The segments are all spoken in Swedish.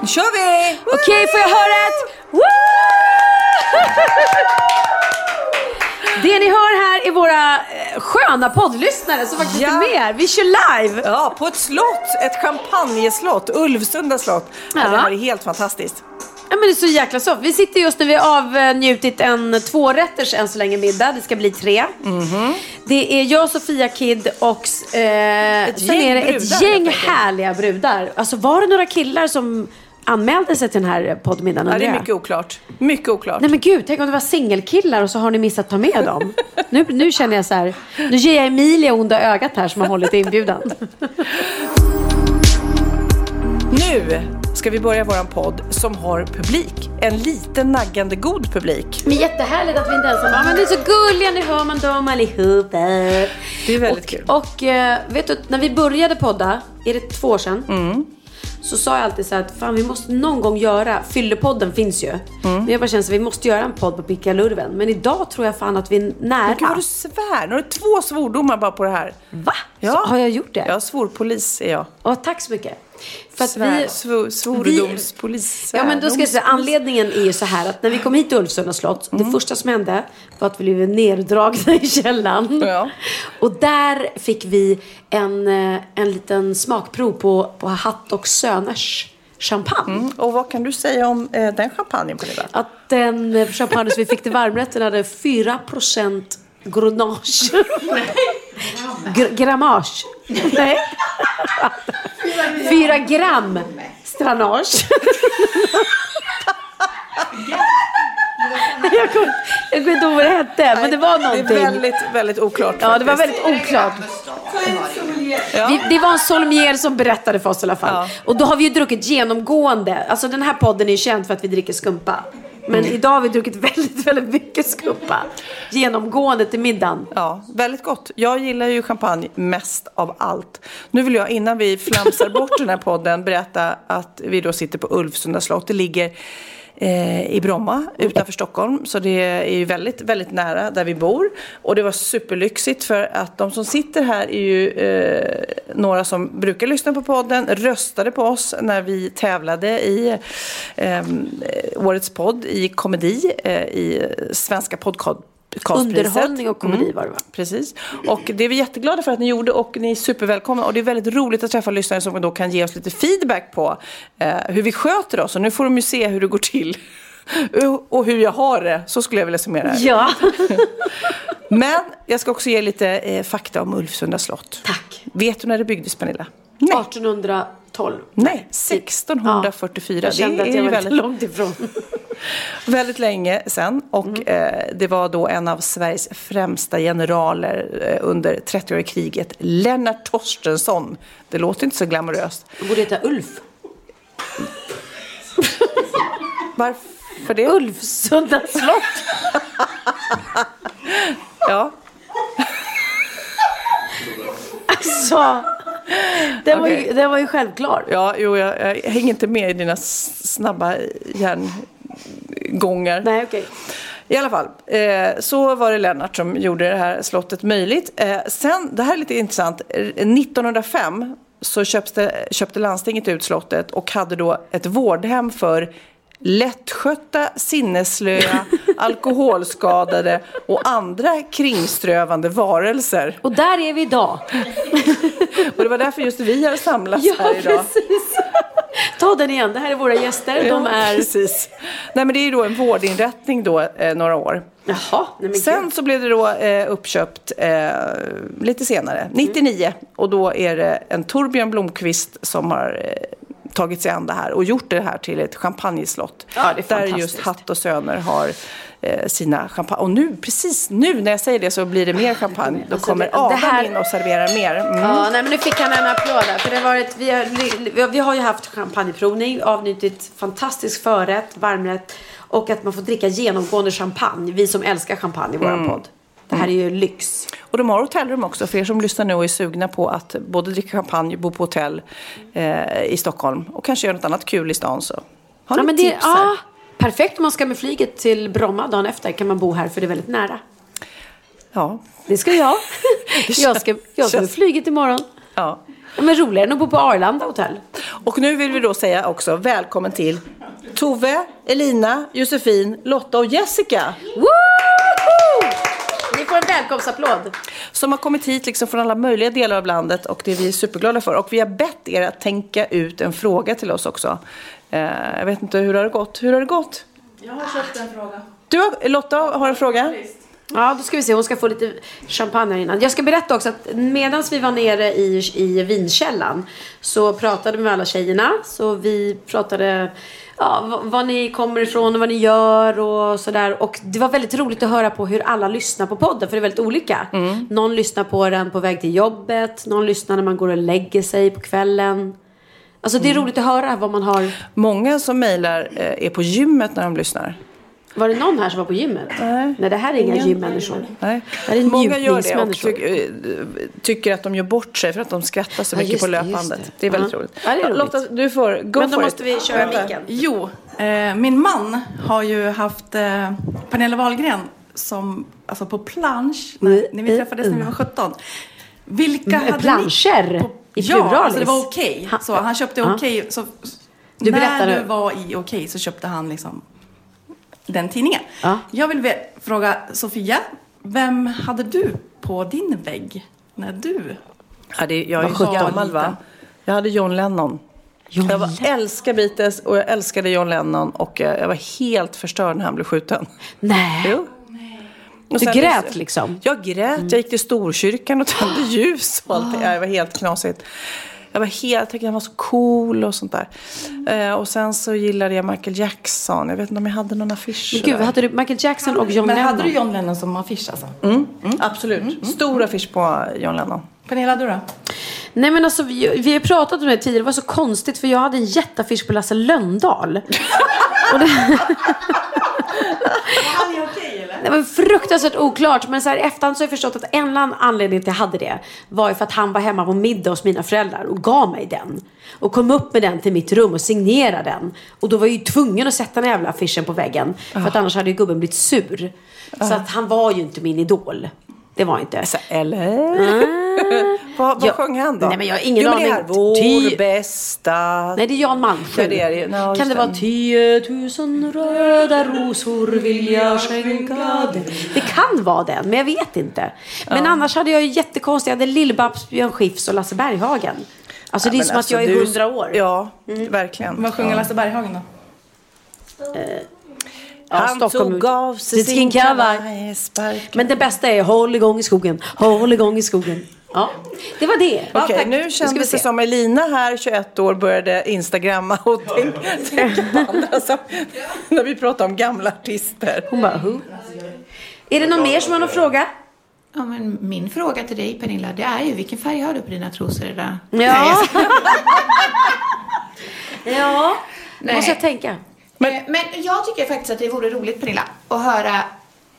Nu kör vi! Okej, får jag höra ett! Det ni hör här är våra eh, sköna poddlyssnare som faktiskt Ja. är med. Vi kör live! Ja, på ett slott, ett champagneslott, Ulvsunda slott. Ja. Ja. Det här är helt fantastiskt. Ja, men det är så jäkla soft. Vi sitter just nu, vi har avnjutit en tvårätters än så länge middag. Det ska bli tre. Mhm. Det är jag, Sofia Kid och eh, Ett gäng brudar, ett gäng härliga brudar. Alltså var det några killar som anmälde sig till den här poddmiddagen? Ja, det är mycket oklart. Mycket oklart. Nej men gud, tänk om det var singelkillar och så har ni missat att ta med dem. Nu, nu känner jag så här, nu ger jag Emilia onda ögat här som har hållit inbjudan. Nu ska vi börja våran podd som har publik. En liten naggande god publik. Men jättehärligt att vi inte ens har, men det är så gulliga, nu hör man dem allihopa. Det är väldigt och, kul. Och eh, vet du, när vi började podda, är det två år sedan? Mm. Så sa jag alltid så att fan vi måste någon gång göra, Fyllepodden finns ju. Mm. Men jag bara känner så vi måste göra en podd på pickalurven. Men idag tror jag fan att vi är nära. Men gud vad du svär. Nu har du två svordomar bara på det här. Va? Ja. Så, har jag gjort det? Ja, svorpolis är jag. Åh, tack så mycket. För att Svär, vi, svor, svordomspolis. Ja men då ska jag säga, anledningen är ju så här att när vi kom hit till Ulvsunda slott, Mm. det första som hände var att vi blev neddragna i källaren. Ja. Och där fick vi en, eh, en liten smakprov på, på Hatt och Söners champagne. Och vad kan du säga om eh, den champagnen Pernilla? Att den champagne som vi fick till varmrätten hade 4% gronage. Gr- grammage. Nej. 4 gram stranage. jag kommer jag kommer inte ihåg vad det hette, men det var någonting. Det är väldigt, väldigt oklart Ja, det var väldigt oklart. Ja. Vi, det var en sommelier som berättade för oss i alla fall. Ja. Och då har vi ju druckit genomgående. Alltså den här podden är ju känd för att vi dricker skumpa. Men Mm. idag har vi druckit väldigt, väldigt mycket skumpa. Genomgående till middagen. Ja, väldigt gott. Jag gillar ju champagne mest av allt. Nu vill jag innan vi flamsar bort den här podden berätta att vi då sitter på Ulvsunda slott. Det ligger Eh, i Bromma utanför Stockholm. Så det är ju väldigt, väldigt nära där vi bor. Och det var superlyxigt för att de som sitter här är ju eh, några som brukar lyssna på podden, röstade på oss när vi tävlade i eh, årets podd i komedi eh, i Svenska podcast Underhållning och komedi Mm. var det va? Precis. Och det är vi jätteglada för att ni gjorde och ni är supervälkomna. Och det är väldigt roligt att träffa lyssnare som då kan ge oss lite feedback på eh, hur vi sköter oss. Och nu får de ju se hur det går till. och hur jag har det. Så skulle jag vilja summera det. Ja. Men jag ska också ge lite eh, fakta om Ulvsunda slott. Tack. Vet du när det byggdes Pernilla? Nej. 1812. Nej, 1644. Jag kände det att jag var väldigt, långt ifrån. väldigt länge sedan. Och Mm. eh, det var då en av Sveriges främsta generaler eh, under 30-åriga kriget, Lennart Torstensson. Det låter inte så glamoröst. Det borde heta Ulf. Varför det? Ulfsunda slott. Ja. Alltså. Den, var ju, den var ju självklar. Ja, jo, jag, jag hänger inte med i dina snabba järngångar. Nej, okej. I alla fall, eh, så var det Lennart som gjorde det här slottet möjligt. Eh, sen, det här är lite intressant, Eh, 1905 så köpte, köpte landstinget ut slottet och hade då ett vårdhem för lätttskötta, sinnesslöa alkoholskadade och andra kringströvande varelser. Och där är vi idag. Och det var därför just vi har samlats Ja, här idag. precis. Ta den igen. Det här är våra gäster. De är... Precis. Nej, men det är då en vårdinrättning då, eh, några år. Jaha. Sen så blev det då eh, uppköpt eh, lite senare, 99. Och då är det en Torbjörn Blomqvist som har eh, tagit sig an det här och gjort det här till ett champagneslott. Ja, där just. Hatt och Söner har eh, sina champagne. Och nu, precis nu när jag säger det så blir det mer champagne. Då Alltså, kommer Adam här- in och serverar mer. Mm. Ja, nej, men nu fick han en applåd där. För det var ett, vi, har, vi har- ju haft champagneprovning, avnjutit fantastisk förrätt, varmrätt och att man får dricka genomgående champagne. Vi som älskar champagne i vår Mm. podd. Det här är ju lyx. Och de har hotellrum också för er som lyssnar nu och är sugna på att både dricka champagne, bo på hotell eh, i Stockholm och kanske göra något annat kul i stan så har Ja, ni det, tips här. ja, perfekt om man ska med flyget till Bromma dagen efter kan man bo här för det är väldigt nära. Ja. Det ska jag. jag ska, jag ska med flyget imorgon. ja. Men roligare än att bo på Arlanda hotell. Och nu vill vi då säga också välkommen till Tove, Elina, Josefin, Lotta och Jessica. Woohoo! Får en välkomstapplåd. Som har kommit hit liksom från alla möjliga delar av landet och det är vi superglada för. Och vi har bett er att tänka ut en fråga till oss också. Eh, jag vet inte, hur har det gått? Hur har det gått? Jag har köpt en fråga. Du, har- Lotta har en fråga? Ja, då ska vi se. Hon ska få lite champagne här innan. Jag ska berätta också att medan vi var nere i, i vinkällan så pratade vi med alla tjejerna. Så vi pratade ja, vad, var ni kommer ifrån och vad ni gör och sådär. Och det var väldigt roligt att höra på hur alla lyssnar på podden. För det är väldigt olika. Någon lyssnar på den på väg till jobbet. Någon lyssnar när man går och lägger sig på kvällen. Alltså det är roligt att höra vad man har. Många som mejlar eh, är på gymmet när de lyssnar. Var det någon här som var på gymmet? Nej. Nej, det här är inga Ingen. gymmänniskor. Nej. Det här är Många gör det och ty- tycker att de gör bort sig för att de skrattar så Ja, mycket på det, just löpbandet. det. Det. är väldigt Ja. roligt. Ja, är roligt. Lotta, du får go Men då måste it. vi köra micken. Jo, eh, min man har ju haft eh, Pernilla Wahlgren som, alltså på plansch, när, när vi träffades när vi var 17. Vilka Mm, hade planscher ni? På, i ja, pluralis. alltså det var okej. Så han köpte Ja. okej. Så Du när berättade- du var i okej så köpte han liksom den tidningen. Ja. Jag vill fråga Sofia, vem hade du på din vägg när du Ja, det, jag är 17 gammal va? Jag hade John Lennon. John jag var, älskar Beatles och jag älskade John Lennon och eh, jag var helt förstörd när han blev skjuten. Nej. Jo. Och Du grät liksom? Jag grät. Jag gick till Storkyrkan och tände ljus och allt. Ah. Jag var helt knasigt. Jag var helt, jag tyckte han var så cool och sånt där. Eh, och sen så gillade jag Michael Jackson. Jag vet inte om jag hade någon affisch. Men Gud, hade du Michael Jackson och John Men Lennon? hade du John Lennon som affisch alltså? Mm. Absolut. Stor affisch på John Lennon. Pernilla, du då? Nej men alltså vi, vi har pratat om det tidigare. Det var så konstigt för jag hade en jätteaffisch på Lasse Lönndahl. och det, Han är okej eller? Det var fruktansvärt oklart. Men så här, i efterhand så har jag förstått att en anledning till att jag hade det var ju för att han var hemma på middag hos mina föräldrar och gav mig den. Och kom upp med den till mitt rum och signerade den. Och då var jag ju tvungen att sätta den jävla affischen på väggen. För att annars hade ju gubben blivit sur. Så att han var ju inte min idol. Det var inte. Så, eller? vad vad Ja. sjöng han då? Nej, men jag har ingen jo, aning. vår Ty- bästa... Nej, det är Jan Malmsjö. Ja, det är det ju. Ja, just kan det vara tiotusen röda rosor vill jag skänka dig? Det kan vara den, men jag vet inte. Men annars hade jag ju jättekonstigt. Jag hade Lill-Babs, Björn Skifs och Lasse Berghagen. Alltså det är som alltså, att jag är du- hundra år. Ja, verkligen. Vad sjunger Lasse Berghagen då? Ja, Han Stockholm tog av sig sin sin kavaj. Men det bästa är håll igång i skogen, håll igång i skogen. Ja, det var det. Ja, Okej, tack. nu ska vi kändes det som Elina här, 21 år, började instagramma och tänka tänka på andra som, när vi pratar om gamla artister. Hon bara, Who? Är det någon mer som har någon fråga? Ja, men min fråga till dig Pernilla, det är ju vilken färg har du på dina trosor idag? Ja. ja, Nej. måste jag tänka. Men, men jag tycker faktiskt att det vore roligt Pernilla att höra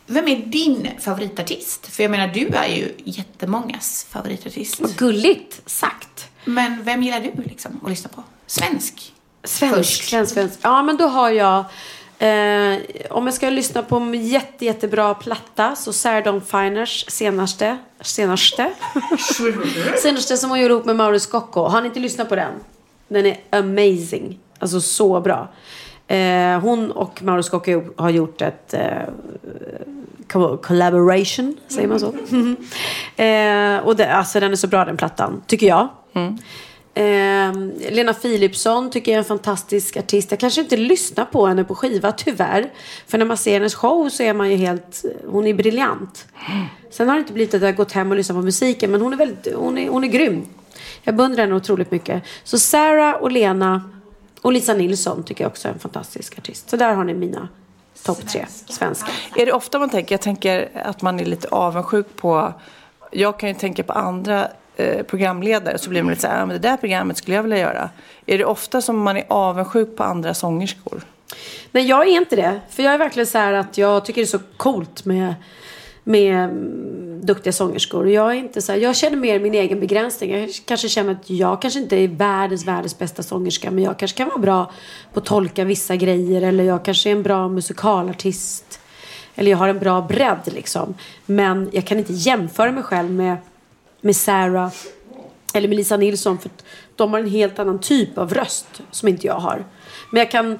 vem är din favoritartist? För jag menar, du är ju jättemångas favoritartist. Vad gulligt sagt. Men vem gillar du liksom att lyssna på? Svensk? Svensk, Först. svensk, svensk. Ja, men då har jag... Eh, om jag ska lyssna på en jätte, jättebra platta så Sarah Dawn Finers senaste, senaste, senaste som hon gjorde ihop med Maurice Scocco. Har ni inte lyssnat på den? Den är amazing. Alltså så bra. Eh, hon och Mauro Scocco har gjort ett eh, co- collaboration, säger man så? eh, och det, alltså den är så bra den plattan, tycker jag. Eh, Lena Philipsson tycker jag är en fantastisk artist. Jag kanske inte lyssnar på henne på skiva, tyvärr. För när man ser hennes show så är man ju helt... Hon är briljant. Sen har det inte blivit att jag har gått hem och lyssnat på musiken, men hon är, väldigt, hon är, hon är grym. Jag beundrar henne otroligt mycket. Så Sarah och Lena och Lisa Nilsson tycker jag också är en fantastisk artist. Så där har ni mina topp tre svenska. Är det ofta man tänker, jag tänker att man är lite avundsjuk på, jag kan ju tänka på andra eh, programledare så blir man lite så här, "Ja, men det där programmet skulle jag vilja göra. Är det ofta som man är avundsjuk på andra sångerskor? Nej, jag är inte det. För jag är verkligen så här att jag tycker det är så coolt med, med mm, duktiga sångerskor. Jag, är inte så här, jag känner mer min egen begränsning. Jag kanske känner att jag kanske inte är världens, världens bästa sångerska. Men jag kanske kan vara bra på att tolka vissa grejer. Eller jag kanske är en bra musikalartist. Eller jag har en bra bredd liksom. Men jag kan inte jämföra mig själv med, med Sarah eller med Lisa Nilsson. För de har en helt annan typ av röst som inte jag har. Men jag kan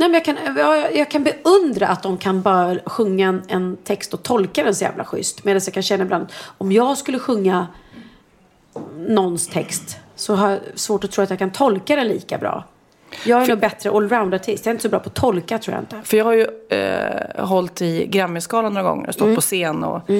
Nej, men jag, kan, jag, jag kan beundra att de kan bara sjunga en, en text och tolka den så jävla schysst. Medan jag kan känna ibland, om jag skulle sjunga någons text så har jag svårt att tro att jag kan tolka den lika bra. Jag är nog bättre allround-artist. Jag är inte så bra på att tolka tror jag inte. För jag har ju eh, hållit i Grammyskalan några gånger och stått på scen och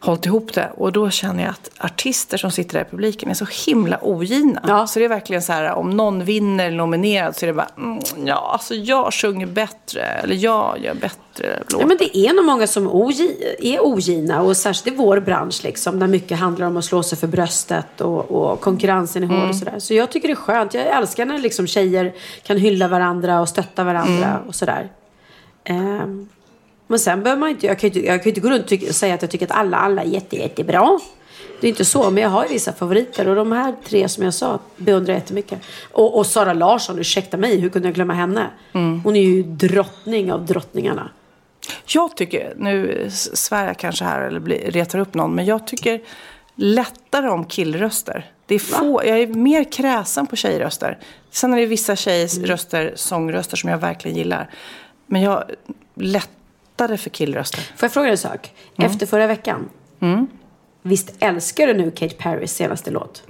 hållit ihop det. Och då känner jag att artister som sitter där i publiken är så himla ogina. Ja. Så det är verkligen så här, om någon vinner eller nominerad så är det bara, mm, ja, alltså jag sjunger bättre. Eller jag gör bättre låtar. Ja, men det är nog många som ogi- är ogina och särskilt i vår bransch liksom där mycket handlar om att slå sig för bröstet och, och konkurrensen är hård och sådär. Så jag tycker det är skönt. Jag älskar när liksom tjejer kan hylla varandra och stötta varandra och sådär. Ehm, men sen behöver man inte, jag kan ju inte, jag kan ju inte gå runt och säga att jag tycker att alla, alla är jätte, jättebra. Det är inte så, men jag har vissa favoriter och de här tre som jag sa beundrar jag jättemycket. Och, och Sara Larsson, ursäkta mig, hur kunde jag glömma henne? Hon är ju drottning av drottningarna. Jag tycker, nu svär jag kanske här eller retar upp någon, men jag tycker lättare om killröster. Det är få, jag är mer kräsen på tjejröster. Sen är det vissa tjejers röster, sångröster som jag verkligen gillar. Men jag lättare för killröster. Får jag fråga dig en sak? Efter förra veckan. Visst älskar du nu Katy Perrys senaste låt?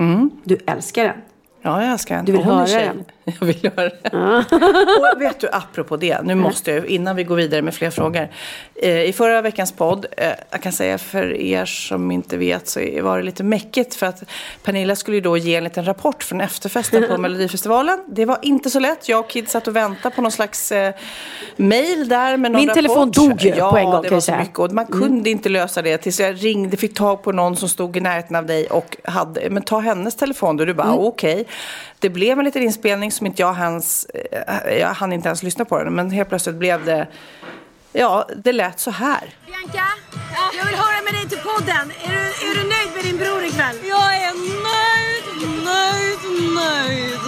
Du älskar den. Ja, jag älskar den. Du vill höra den? Jag vill höra den. Och vet du, apropå det, nu måste jag, innan vi går vidare med fler frågor. Eh, I förra veckans podd, eh, jag kan säga för er som inte vet, så var det lite mäckigt. För att Pernilla skulle ju då ge en liten rapport från efterfesten på Melodifestivalen. Det var inte så lätt. Jag och Kid satt och väntade på någon slags eh, mail där med någon Min rapport. telefon dog ju ja, på en gång, det kan var så mycket. Och man kunde inte lösa det tills jag ringde, fick tag på någon som stod i närheten av dig och hade, men ta hennes telefon då. Du bara, okej. Det blev en liten inspelning som inte jag hans, eh, jag hann inte ens lyssna på den. Men helt plötsligt blev det, ja, det lät så här. Bianca, jag vill höra med dig till podden. Är du, är du nöjd med din bror ikväll? Jag är nöjd, nöjd, nöjd.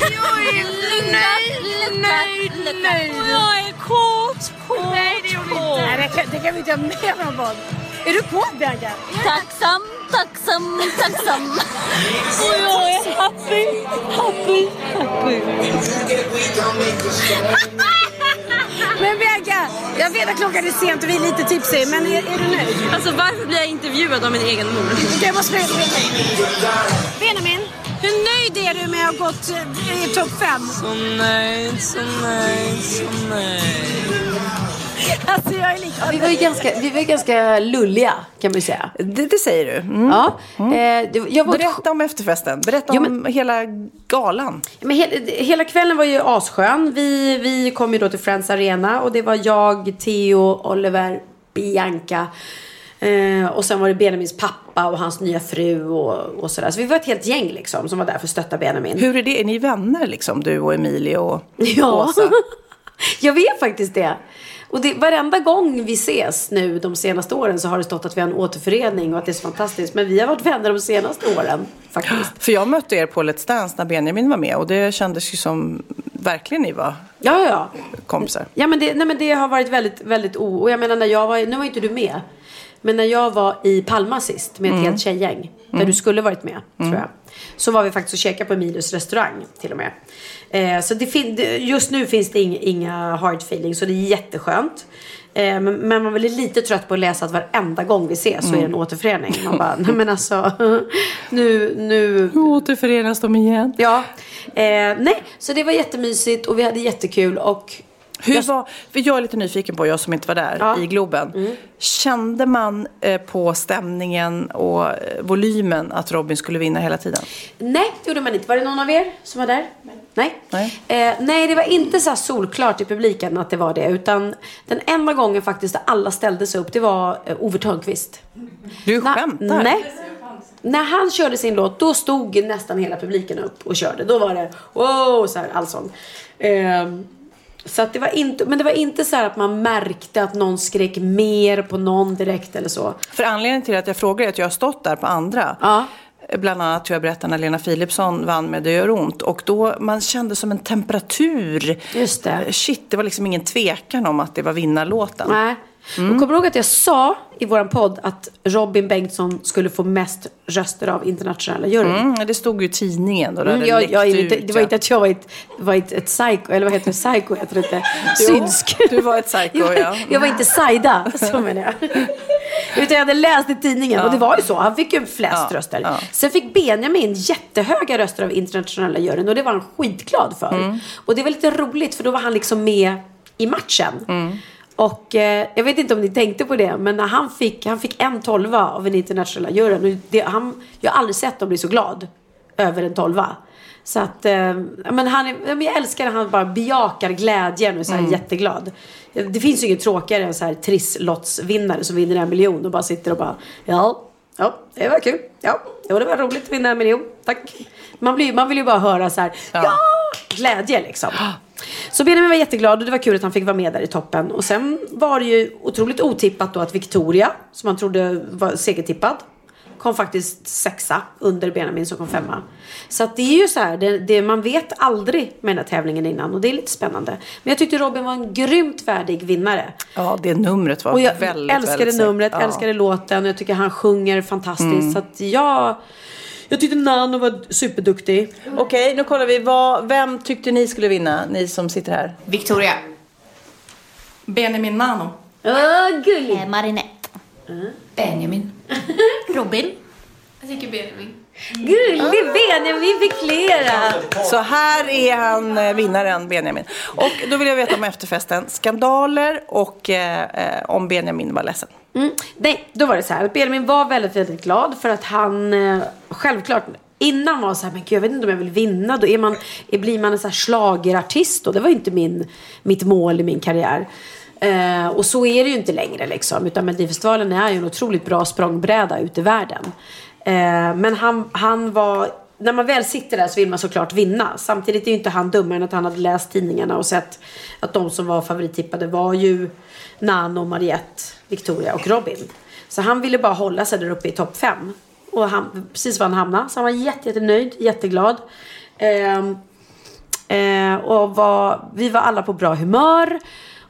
Jag är nöjd, nöjd, nöjd. Och jag är kåt, kåt, inte. Nej, det kan, det kan vi inte ha med från podd. Är du kåt, Bianca? Tacksam, tacksam, tacksam. Och jag är happy, happy, happy. Men Bianca, jag vet att klockan är sent och vi är lite tipsy, men är, är du nöjd? Alltså varför blir jag intervjuad av min egen mor? Okej, jag måste fråga Benjamin, hur nöjd är du med att ha gått eh, i topp fem? Så nöjd, så nöjd, så nöjd. Alltså jag är lika Vi var ju ganska, vi var ju ganska lulliga kan man säga. Det, det säger du. Mm. Ja, eh, det, jag var Berätta om efterfesten. Berätta Jo, om hela galan. Men he, hela kvällen var ju asskön. Vi, vi kom ju då till Friends Arena och det var jag, Theo, Oliver, Bianca. Eh, och sen var det Benjamins pappa och hans nya fru och, och sådär. Så vi var ett helt gäng liksom som var där för att stötta Benjamin. Hur är det? Är ni vänner liksom? Du och Emilie och Ja, Åsa? jag vet faktiskt det. Och det, varenda gång vi ses nu de senaste åren så har det stått att vi har en återförening och att det är så fantastiskt. Men vi har varit vänner de senaste åren faktiskt. För jag mötte er på Let's Dance när Benjamin var med och det kändes ju som verkligen ni var Ja, ja, kompisar. Ja men det, nej, men det har varit väldigt, väldigt o... Och jag menar när jag var... Nu var inte du med. Men när jag var i Palma sist med ett helt tjejgäng. Där du skulle varit med, tror jag. Så var vi faktiskt och käkade på Emilius restaurang till och med. Eh, så det just nu finns det inga, inga hard feelings så det är jätteskönt. Eh, men, men man blir lite trött på att läsa att varenda gång vi ses så är det en återförening. Man bara, nej men alltså, nu, nu, Återförenas de igen. ja. Eh, nej, så det var jättemysigt och vi hade jättekul och Hur Jag- var, för jag är lite nyfiken på, jag som inte var där Ja. i Globen. Kände man eh, på stämningen och eh, volymen att Robin skulle vinna hela tiden? Nej, det gjorde man inte. Var det någon av er som var där? Nej. Nej. Eh, nej, det var inte så här solklart i publiken att det var det. Utan den enda gången faktiskt där alla ställde sig upp, det var eh, Ove Thörnqvist. Du Na- skämtar? Nej. När han körde sin låt, då stod nästan hela publiken upp och körde. Då var det wow, så här allsång. Ehm, så att det var inte, men det var inte så att man märkte att någon skrek mer på någon direkt eller så. För anledningen till att jag frågar är att jag har stått där på andra. Ja. Bland annat tror jag berättade när Lena Philipsson vann med Det gör ont. Och då man kände som en temperatur. Just det. Shit, det var liksom ingen tvekan om att det var vinnarlåten. Nej. Och kommer du ihåg att jag sa i våran podd att Robin Bengtsson skulle få mest röster av internationella juryn? Mm, det stod ju i tidningen. Då, det Mm, jag, jag, ut, inte, det var ja. inte att jag var ett, var ett, ett psycho, eller vad heter det? Psycho heter det inte. Synsk. du var ett psycho, jag, ja. Jag var inte Saida, så menar jag. Utan jag hade läst i tidningen och det var ju så. Han fick ju flest Ja, röster. ja. Sen fick Benjamin jättehöga röster av internationella juryn och det var han skitglad för. Mm. Och det var lite roligt för då var han liksom med i matchen. Och eh, jag vet inte om ni tänkte på det, men när han fick, han fick en tolva av en internationella juryn. Det, han, jag har aldrig sett dem bli så glad över en tolva. Så att, eh, ja, men han är, ja, jag älskar när han bara bejakar glädjen och är så här Mm. jätteglad. Det finns ju inget tråkigare än så här trisslottsvinnare som vinner en miljon och bara sitter och bara ja, ja, det var kul. Ja, jo, det var roligt att vinna en miljon. Tack. Man, blir, man vill ju bara höra så här, ja, glädje liksom. Så Benjamin var jätteglad och det var kul att han fick vara med där i toppen. Och sen var det ju otroligt otippat då att Victoria, som man trodde var segertippad, kom faktiskt sexa under Benjamin som kom femma. Så att det är ju så här, det, det, man vet aldrig med den här tävlingen innan och det är lite spännande. Men jag tyckte Robin var en grymt värdig vinnare. Ja, det numret var Och jag väldigt, älskade väldigt numret, Ja. Mm. älskade låten. Jag tycker han sjunger fantastiskt. Så att jag, jag tyckte Nano var superduktig. Okej, nu kollar vi. Vad, vem tyckte ni skulle vinna? Ni som sitter här. Victoria. Benjamin Nano. Åh, gullig. Eh, Marinette. Benjamin. Robin. Jag tycker Benjamin. Gullig Benjamin, vi fick flera. Så här är han eh, vinnaren, Benjamin. Och då vill jag veta om efterfesten. Skandaler och eh, eh, om Benjamin var ledsen. Mm. Nej, då var det så här. Benjamin var väldigt, väldigt glad för att han eh, självklart Innan var så här, men gud, jag vet inte om jag vill vinna. Då är man, är, blir man en så här schlagerartist. Och det var ju inte min, mitt mål i min karriär. Eh, och så är det ju inte längre liksom. Utan Melodifestivalen är ju en otroligt bra språngbräda ut i världen. Eh, men han, han var... När man väl sitter där så vill man såklart vinna. Samtidigt är ju inte han dummare än att han hade läst tidningarna och sett att de som var favorittippade var ju Nano, Mariette, Victoria och Robin. Så han ville bara hålla sig där uppe i topp fem. Och han, precis var han hamnade. Så han var jätte, jättenöjd, jätteglad. Ehm, eh, och var, vi var alla på bra humör.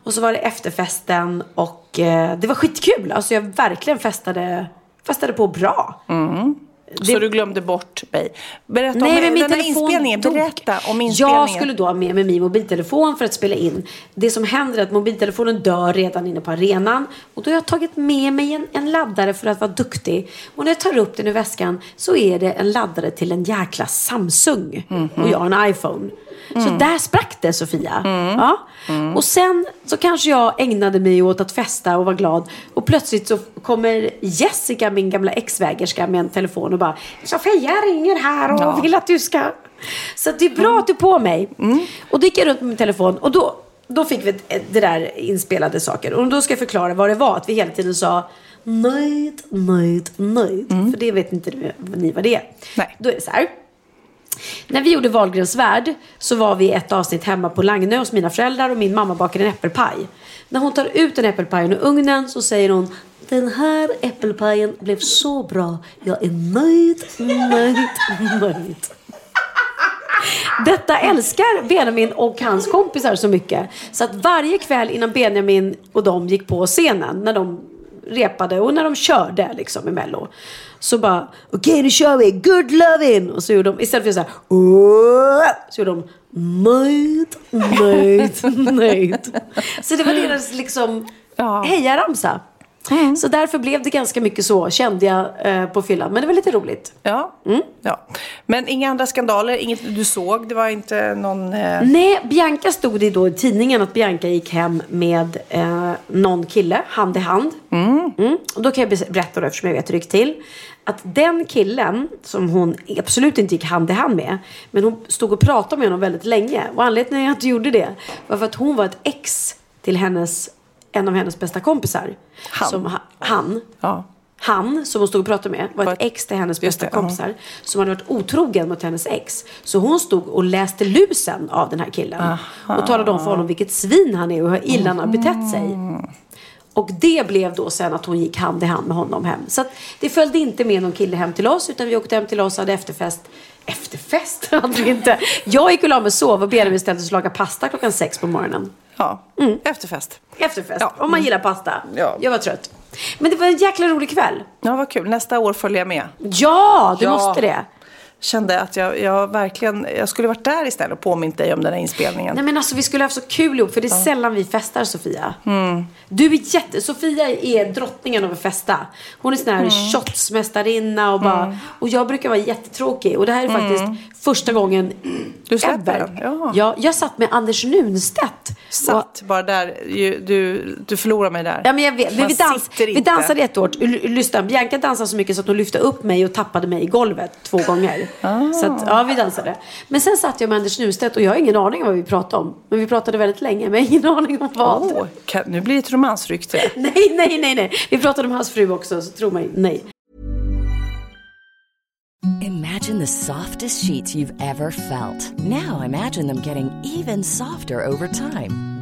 Och så var det efterfesten och eh, det var skitkul. Alltså jag verkligen festade, festade på bra. Mm. Så du glömde bort mig. Berätta Nej, om men min den här inspelningen. dog. Berätta om inspelningen. Jag skulle då ha med mig min mobiltelefon för att spela in. Det som händer är att mobiltelefonen dör redan inne på arenan. Och då har jag tagit med mig en, en laddare för att vara duktig. Och när jag tar upp den ur väskan så är det en laddare till en jäkla Samsung. Och jag har en iPhone. Så där sprack det Sofia. Ja. Och sen så kanske jag ägnade mig åt att festa och vara glad. Och plötsligt så kommer Jessica, min gamla exvägerska, med en telefon och bara Sofia ringer här och Ja. vill att du ska... Så det är bra att du är på mig. Och då gick jag runt med min telefon och då, då fick vi det där inspelade saker. Och då ska jag förklara vad det var. Att vi hela tiden sa nöjd, nöjd, nöjd. För det vet inte ni vad det är. Nej. Då är det så här. När vi gjorde Wahlgrens värld så var vi i ett avsnitt hemma på Lagnö hos mina föräldrar och min mamma bakade en äppelpaj. När hon tar ut den äppelpajen ur ugnen så säger hon Den här äppelpajen blev så bra. Jag är nöjd, nöjd, nöjd. Detta älskar Benjamin och hans kompisar så mycket. Så att varje kväll innan Benjamin och de gick på scenen, när de repade och när de körde liksom i Mello. Så bara, okej nu kör vi, good loving. Och så gjorde de, istället för så här, "Åh", så gjorde de, nöjd, nöjd, nöjd. Så det var deras liksom hejaramsa. Så därför blev det ganska mycket så, kände jag eh, på fyllan. Men det var lite roligt. Ja. ja. Men inga andra skandaler, inget du såg? Det var inte någon... Eh... Nej, Bianca stod det då i tidningen att Bianca gick hem med eh, någon kille, hand i hand. Mm. Och då kan jag be- berätta då, eftersom jag vet hur det gick till. Att den killen, som hon absolut inte gick hand i hand med, men hon stod och pratade med honom väldigt länge. Och anledningen till att jag inte gjorde det var för att hon var ett ex till hennes, en av hennes bästa kompisar. Han. Som, ha- han. Ja. Han som hon stod och pratade med var ett ex till hennes bästa det, kompisar. Som hade varit otrogen mot hennes ex. Så hon stod och läste lusen av den här killen. Och talade om för honom vilket svin han är och hur illa han har betett sig. Och det blev då sen att hon gick hand i hand med honom hem. Så det följde inte med någon kille hem till oss. Utan vi åkte hem till oss och hade efterfest. Efterfest hade vi inte. Jag gick och la mig och sov och Benjamin ställde sig och lagade pasta klockan sex på morgonen. Ja. Efterfest. Efterfest. Ja. Om man gillar pasta. Ja. Jag var trött. Men det var en jäkla rolig kväll. Ja, vad kul. Nästa år följer jag med. Ja, du Ja. måste det. Kände att jag, jag verkligen... Jag skulle varit där istället och påmint dig om den här inspelningen. Nej men alltså vi skulle ha haft så kul ihop för det är sällan vi festar Sofia. Du är jätte, Sofia är drottningen av att festa. Hon är sån här shotsmästarinna och bara, och jag brukar vara jättetråkig och det här är faktiskt första gången Du släpper den? Ja. ja. Jag satt med Anders Nunstedt. Och, Satt bara där. Du, du förlorar mig där. Ja men jag vet, men vi, dans, vi dansade ett år. Lyssna, Bianca dansade så mycket så att hon lyfte upp mig och tappade mig i golvet två gånger. Ah. Så att, ja, vi dansade. Men sen satt jag med Anders Nunstedt och jag har ingen aning om vad vi pratade om. Men vi pratade väldigt länge, men jag har ingen aning om vad. Åh, kan, nu blir det ett romansrykte. Nej, nej, nej, nej. Vi pratade om hans fru också, så tro mig, nej. Imagine the softest sheets you've ever felt. Now imagine them getting even softer over time.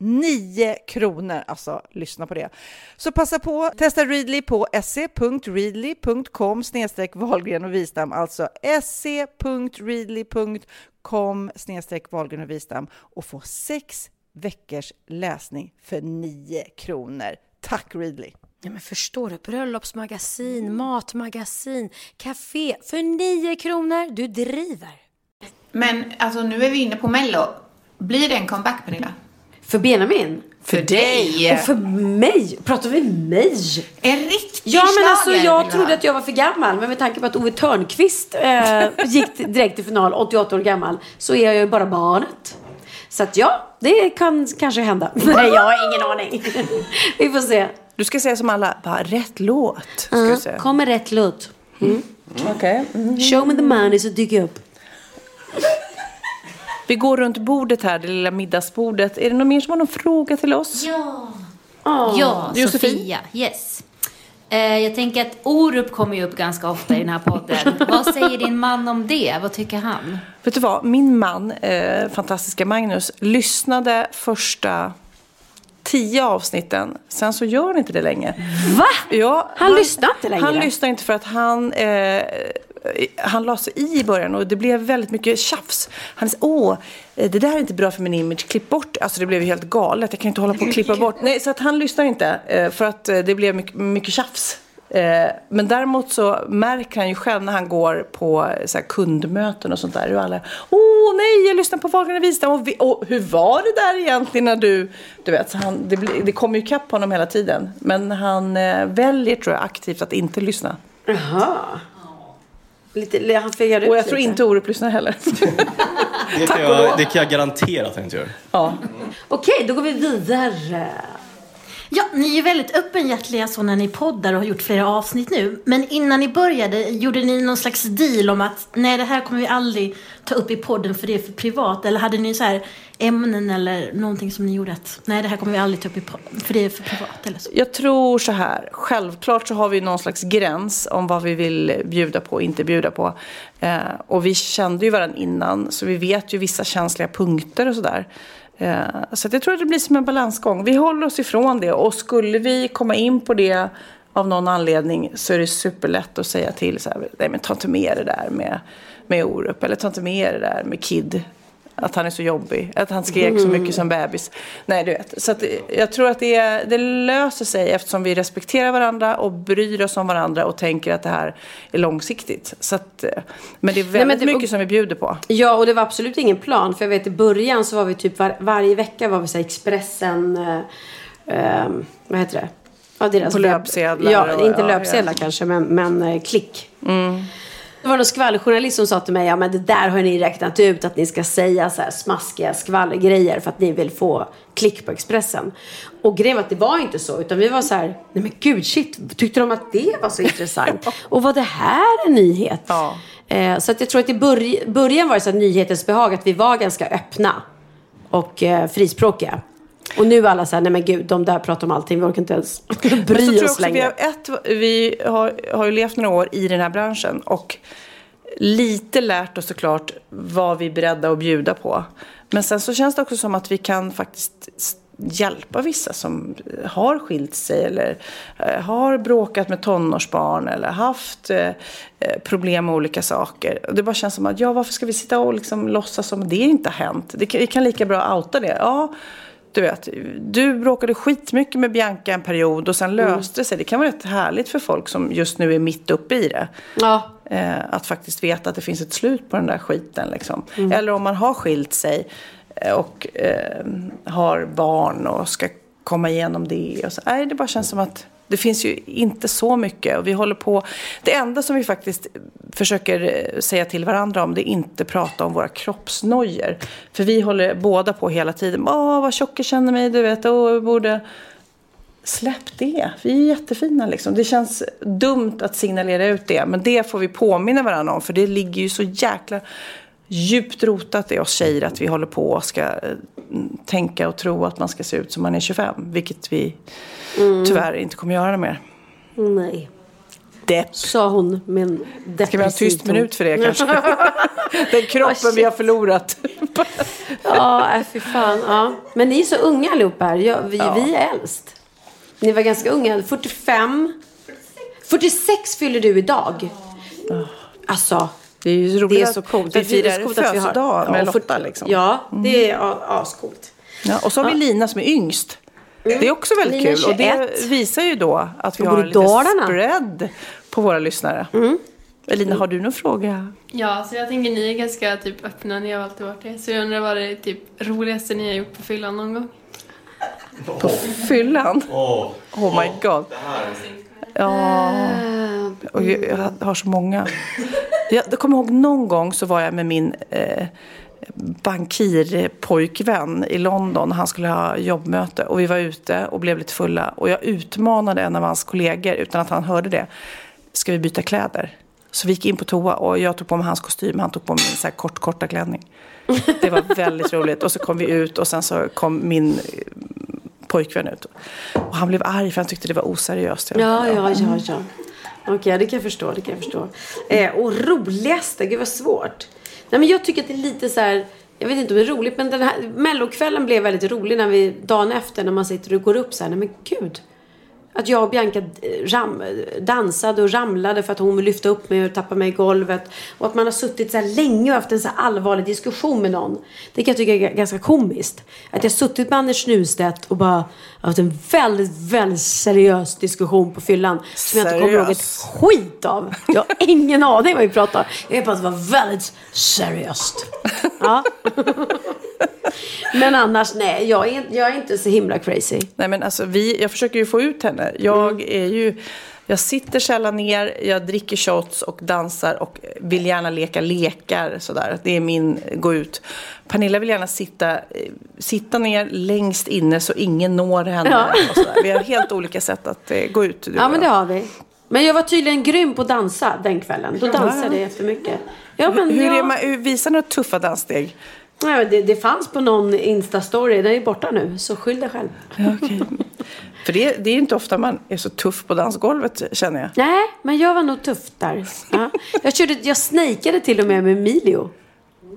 9 kronor. Alltså, lyssna på det. Så passa på, testa Readly på se.readly.com snedstreck Wahlgren och Wistam, alltså se.readly.com snedstreck Wahlgren och Wistam och få sex veckors läsning för 9 kronor. Tack Readly! Ja, men förstår du? Bröllopsmagasin, matmagasin, café för 9 kronor. Du driver. Men alltså nu är vi inne på Mello. Blir det en comeback Pernilla? För Benjamin? För dig! Och för mig? Pratar vi mig? En riktig Ja, men alltså schlager, jag vill trodde att jag var för gammal. Men med tanke på att Ove Törnqvist eh, gick direkt till final, 88 år gammal, så är jag ju bara barnet. Så att ja, det kan kanske hända. Nej, jag har ingen aning. vi får se. Du ska säga som alla, bara rätt låt. Ska Uh, säga. kom med rätt låt. Mm. Okej. Show me the money så dyker jag upp. Vi går runt bordet här, det lilla middagsbordet. Är det någon mer som har någon fråga till oss? Ja. Åh. Ja, Josefin? Sofia. Yes. Eh, jag tänker att Orup kommer ju upp ganska ofta i den här podden. Vad säger din man om det? Vad tycker han? Vet du vad, min man, eh, fantastiska Magnus, lyssnade första tio avsnitten. Sen så gör han inte det längre. Va? Ja, Han lyssnar inte längre? Han lyssnar inte för att han, eh, han la sig i i början och det blev väldigt mycket tjafs. Han sa, åh, det där är inte bra för min image, klipp bort. Alltså det blev ju helt galet, jag kan inte hålla på och klippa bort. Nej, så att han lyssnar inte eh, för att eh, det blev mycket, mycket tjafs. Eh, men däremot så märker han ju själv när han går på så här kundmöten och sånt där. Och alla, åh nej, jag lyssnar på Wahlgren och Wistam. Och, vi- och hur var det där egentligen när du... Du vet, så han, det, det kommer ju kapp honom hela tiden. Men han väljer, tror jag, aktivt att inte lyssna. Jaha. Lite, han fegar ut Och jag tror lite. inte Orup lyssnar heller. Det kan, jag, det kan jag garantera att han inte gör. ja. Okej, då går vi vidare. Ja, ni är ju väldigt öppenhjärtiga så när ni poddar och har gjort flera avsnitt nu. Men innan ni började, gjorde ni någon slags deal om att nej, det här kommer vi aldrig ta upp i podden för det är för privat? Eller hade ni så här ämnen eller någonting som ni gjorde att nej, det här kommer vi aldrig ta upp i podden för det är för privat eller så? Jag tror så här, självklart så har vi någon slags gräns om vad vi vill bjuda på och inte bjuda på. Eh, och vi kände ju varandra innan, så vi vet ju vissa känsliga punkter och sådär. Eh, så jag tror att det blir som en balansgång. Vi håller oss ifrån det och skulle vi komma in på det av någon anledning så är det superlätt att säga till så här, nej men ta inte med det där med, med Orup eller ta inte med det där med Kid. Att han är så jobbig, att han skrek så mycket som bebis. Nej, du vet. Så att jag tror att det, det löser sig eftersom vi respekterar varandra och bryr oss om varandra och tänker att det här är långsiktigt. Så att, men det är väldigt men det- mycket som vi bjuder på. Ja, och det var absolut ingen plan. För jag vet i början så var vi typ var, varje vecka var vi så här Expressen, eh, eh, vad heter det? Ja, deras På löpsedlar Ja, och- inte ja, löpsedlar ja. kanske, men, men eh, klick. Det var någon skvallerjournalist som sa till mig, ja men det där har ni räknat ut att ni ska säga så här smaskiga skvallergrejer för att ni vill få klick på Expressen. Och grejen var att det var inte så, utan vi var så här, nej men gud shit, tyckte de att det var så intressant? Och var det här en nyhet? Eh, så att jag tror att i börj- början var det så här nyhetens behag, att vi var ganska öppna. och eh, frispråkiga. Och nu är alla så här, nej men gud, de där pratar om allting, vi orkar inte ens Men så tror bry jag oss också, vi, längre. har ett, vi har, har ju levt några år i den här branschen och lite lärt oss såklart vad vi är beredda att bjuda på. Men sen så känns det också som att vi kan faktiskt hjälpa vissa som har skilt sig eller eh, har bråkat med tonårsbarn eller haft eh, eh, problem med olika saker. Det bara känns som att, ja varför ska vi sitta och liksom låtsas som det inte har hänt? Det kan, vi kan lika bra outa det. Ja, du vet, du bråkade skitmycket med Bianca en period och sen löste det sig. Det kan vara rätt härligt för folk som just nu är mitt uppe i det. Ja. Eh, att faktiskt veta att det finns ett slut på den där skiten. Liksom. Mm. Eller om man har skilt sig eh, och eh, har barn och ska komma igenom det. Och så. Nej, det bara känns som att det finns ju inte så mycket. Och vi håller på. Det enda som vi faktiskt försöker eh, säga till varandra om det är inte prata om våra kroppsnojor. För vi håller båda på hela tiden. Åh, vad tjock jag känner mig, du vet. Åh, jag borde... Släpp det. Vi är jättefina liksom. Det känns dumt att signalera ut det. Men det får vi påminna varandra om. För det ligger ju så jäkla djupt rotat i oss tjejer att vi håller på och ska eh, tänka och tro att man ska se ut som man är 25. Vilket vi Mm. tyvärr inte kommer göra mer. Nej. Depp. Sa hon med en Ska vi ha en tyst depressiv ton. minut för det kanske? Den kroppen vi har förlorat. Ja, äh, fy fan. Ja. Men ni är så unga allihopa här. Jag, vi, Ja. vi är äldst. Ni var ganska unga. 45. 46 fyller du idag. Alltså. Det är ju roligt det är så coolt. vi Det firar födelsedag med Ja, Lotta, liksom. Ja, det är ja, ascoolt. Ja, och så har vi Lina som är yngst. Det är också väldigt kul. Och det 21. visar ju då att vi Och har i lite Dalarna. spread på våra lyssnare. Elina, har du någon fråga? Ja, så jag tänker ni är ganska typ öppna, ni har alltid varit det. Så jag undrar vad det är typ roligaste ni har gjort på fyllan någon gång? På fyllan? Åh. Oh my god. Ja. Och jag, jag har så många. Jag, jag kommer ihåg någon gång så var jag med min eh, bankirpojkvän i London. Han skulle ha jobbmöte och vi var ute och blev lite fulla. Och jag utmanade en av hans kollegor utan att han hörde det. Ska vi byta kläder? Så vi gick in på toa och jag tog på mig hans kostym. Han tog på mig min så här kort, korta klänning. Det var väldigt roligt. Och så kom vi ut och sen så kom min eh, pojkvän ut. Och han blev arg för han tyckte det var oseriöst. Ja, ja, ja, ja. Okej, det kan jag förstå. Det kan jag förstå. Eh, och roligaste, gud vad svårt. Nej, men jag tycker att det är lite så här. Jag vet inte om det är roligt, men den här mellokvällen blev väldigt rolig när vi dagen efter när man sitter och går upp så här. Nej men gud. Att jag och Bianca eh, ram, dansade och ramlade för att hon vill lyfta upp mig och tappa mig i golvet. Och att man har suttit så här länge och haft en så allvarlig diskussion med någon. Det kan jag tycka är ganska komiskt. Att jag suttit med Anders Newstedt och bara haft en väldigt, väldigt seriös diskussion på fyllan. Som jag inte kommer ihåg ett skit av. Jag har ingen aning vad vi pratar om. Jag vet bara att det var väldigt seriöst. Ja. Men annars, nej, jag är, jag är inte så himla crazy. Nej men alltså vi, jag försöker ju få ut henne. Jag är ju, jag sitter sällan ner, jag dricker shots och dansar och vill gärna leka lekar sådär. Det är min gå ut. Pernilla vill gärna sitta, eh, sitta ner längst inne så ingen når henne. Ja. Och sådär. Vi har helt olika sätt att eh, gå ut. Ja, men det jag. har vi. Men jag var tydligen grym på att dansa den kvällen. Då dansade jag jättemycket. Ja, men hur, ja. är man, hur visar några tuffa danssteg? Nej, men det, det fanns på någon Insta-story. Den är borta nu, så skyll dig själv. Ja, okej. För det, det är ju inte ofta man är så tuff på dansgolvet känner jag. Nej, men jag var nog tuff där. Ja. Jag, körde, jag snejkade till och med med Emilio.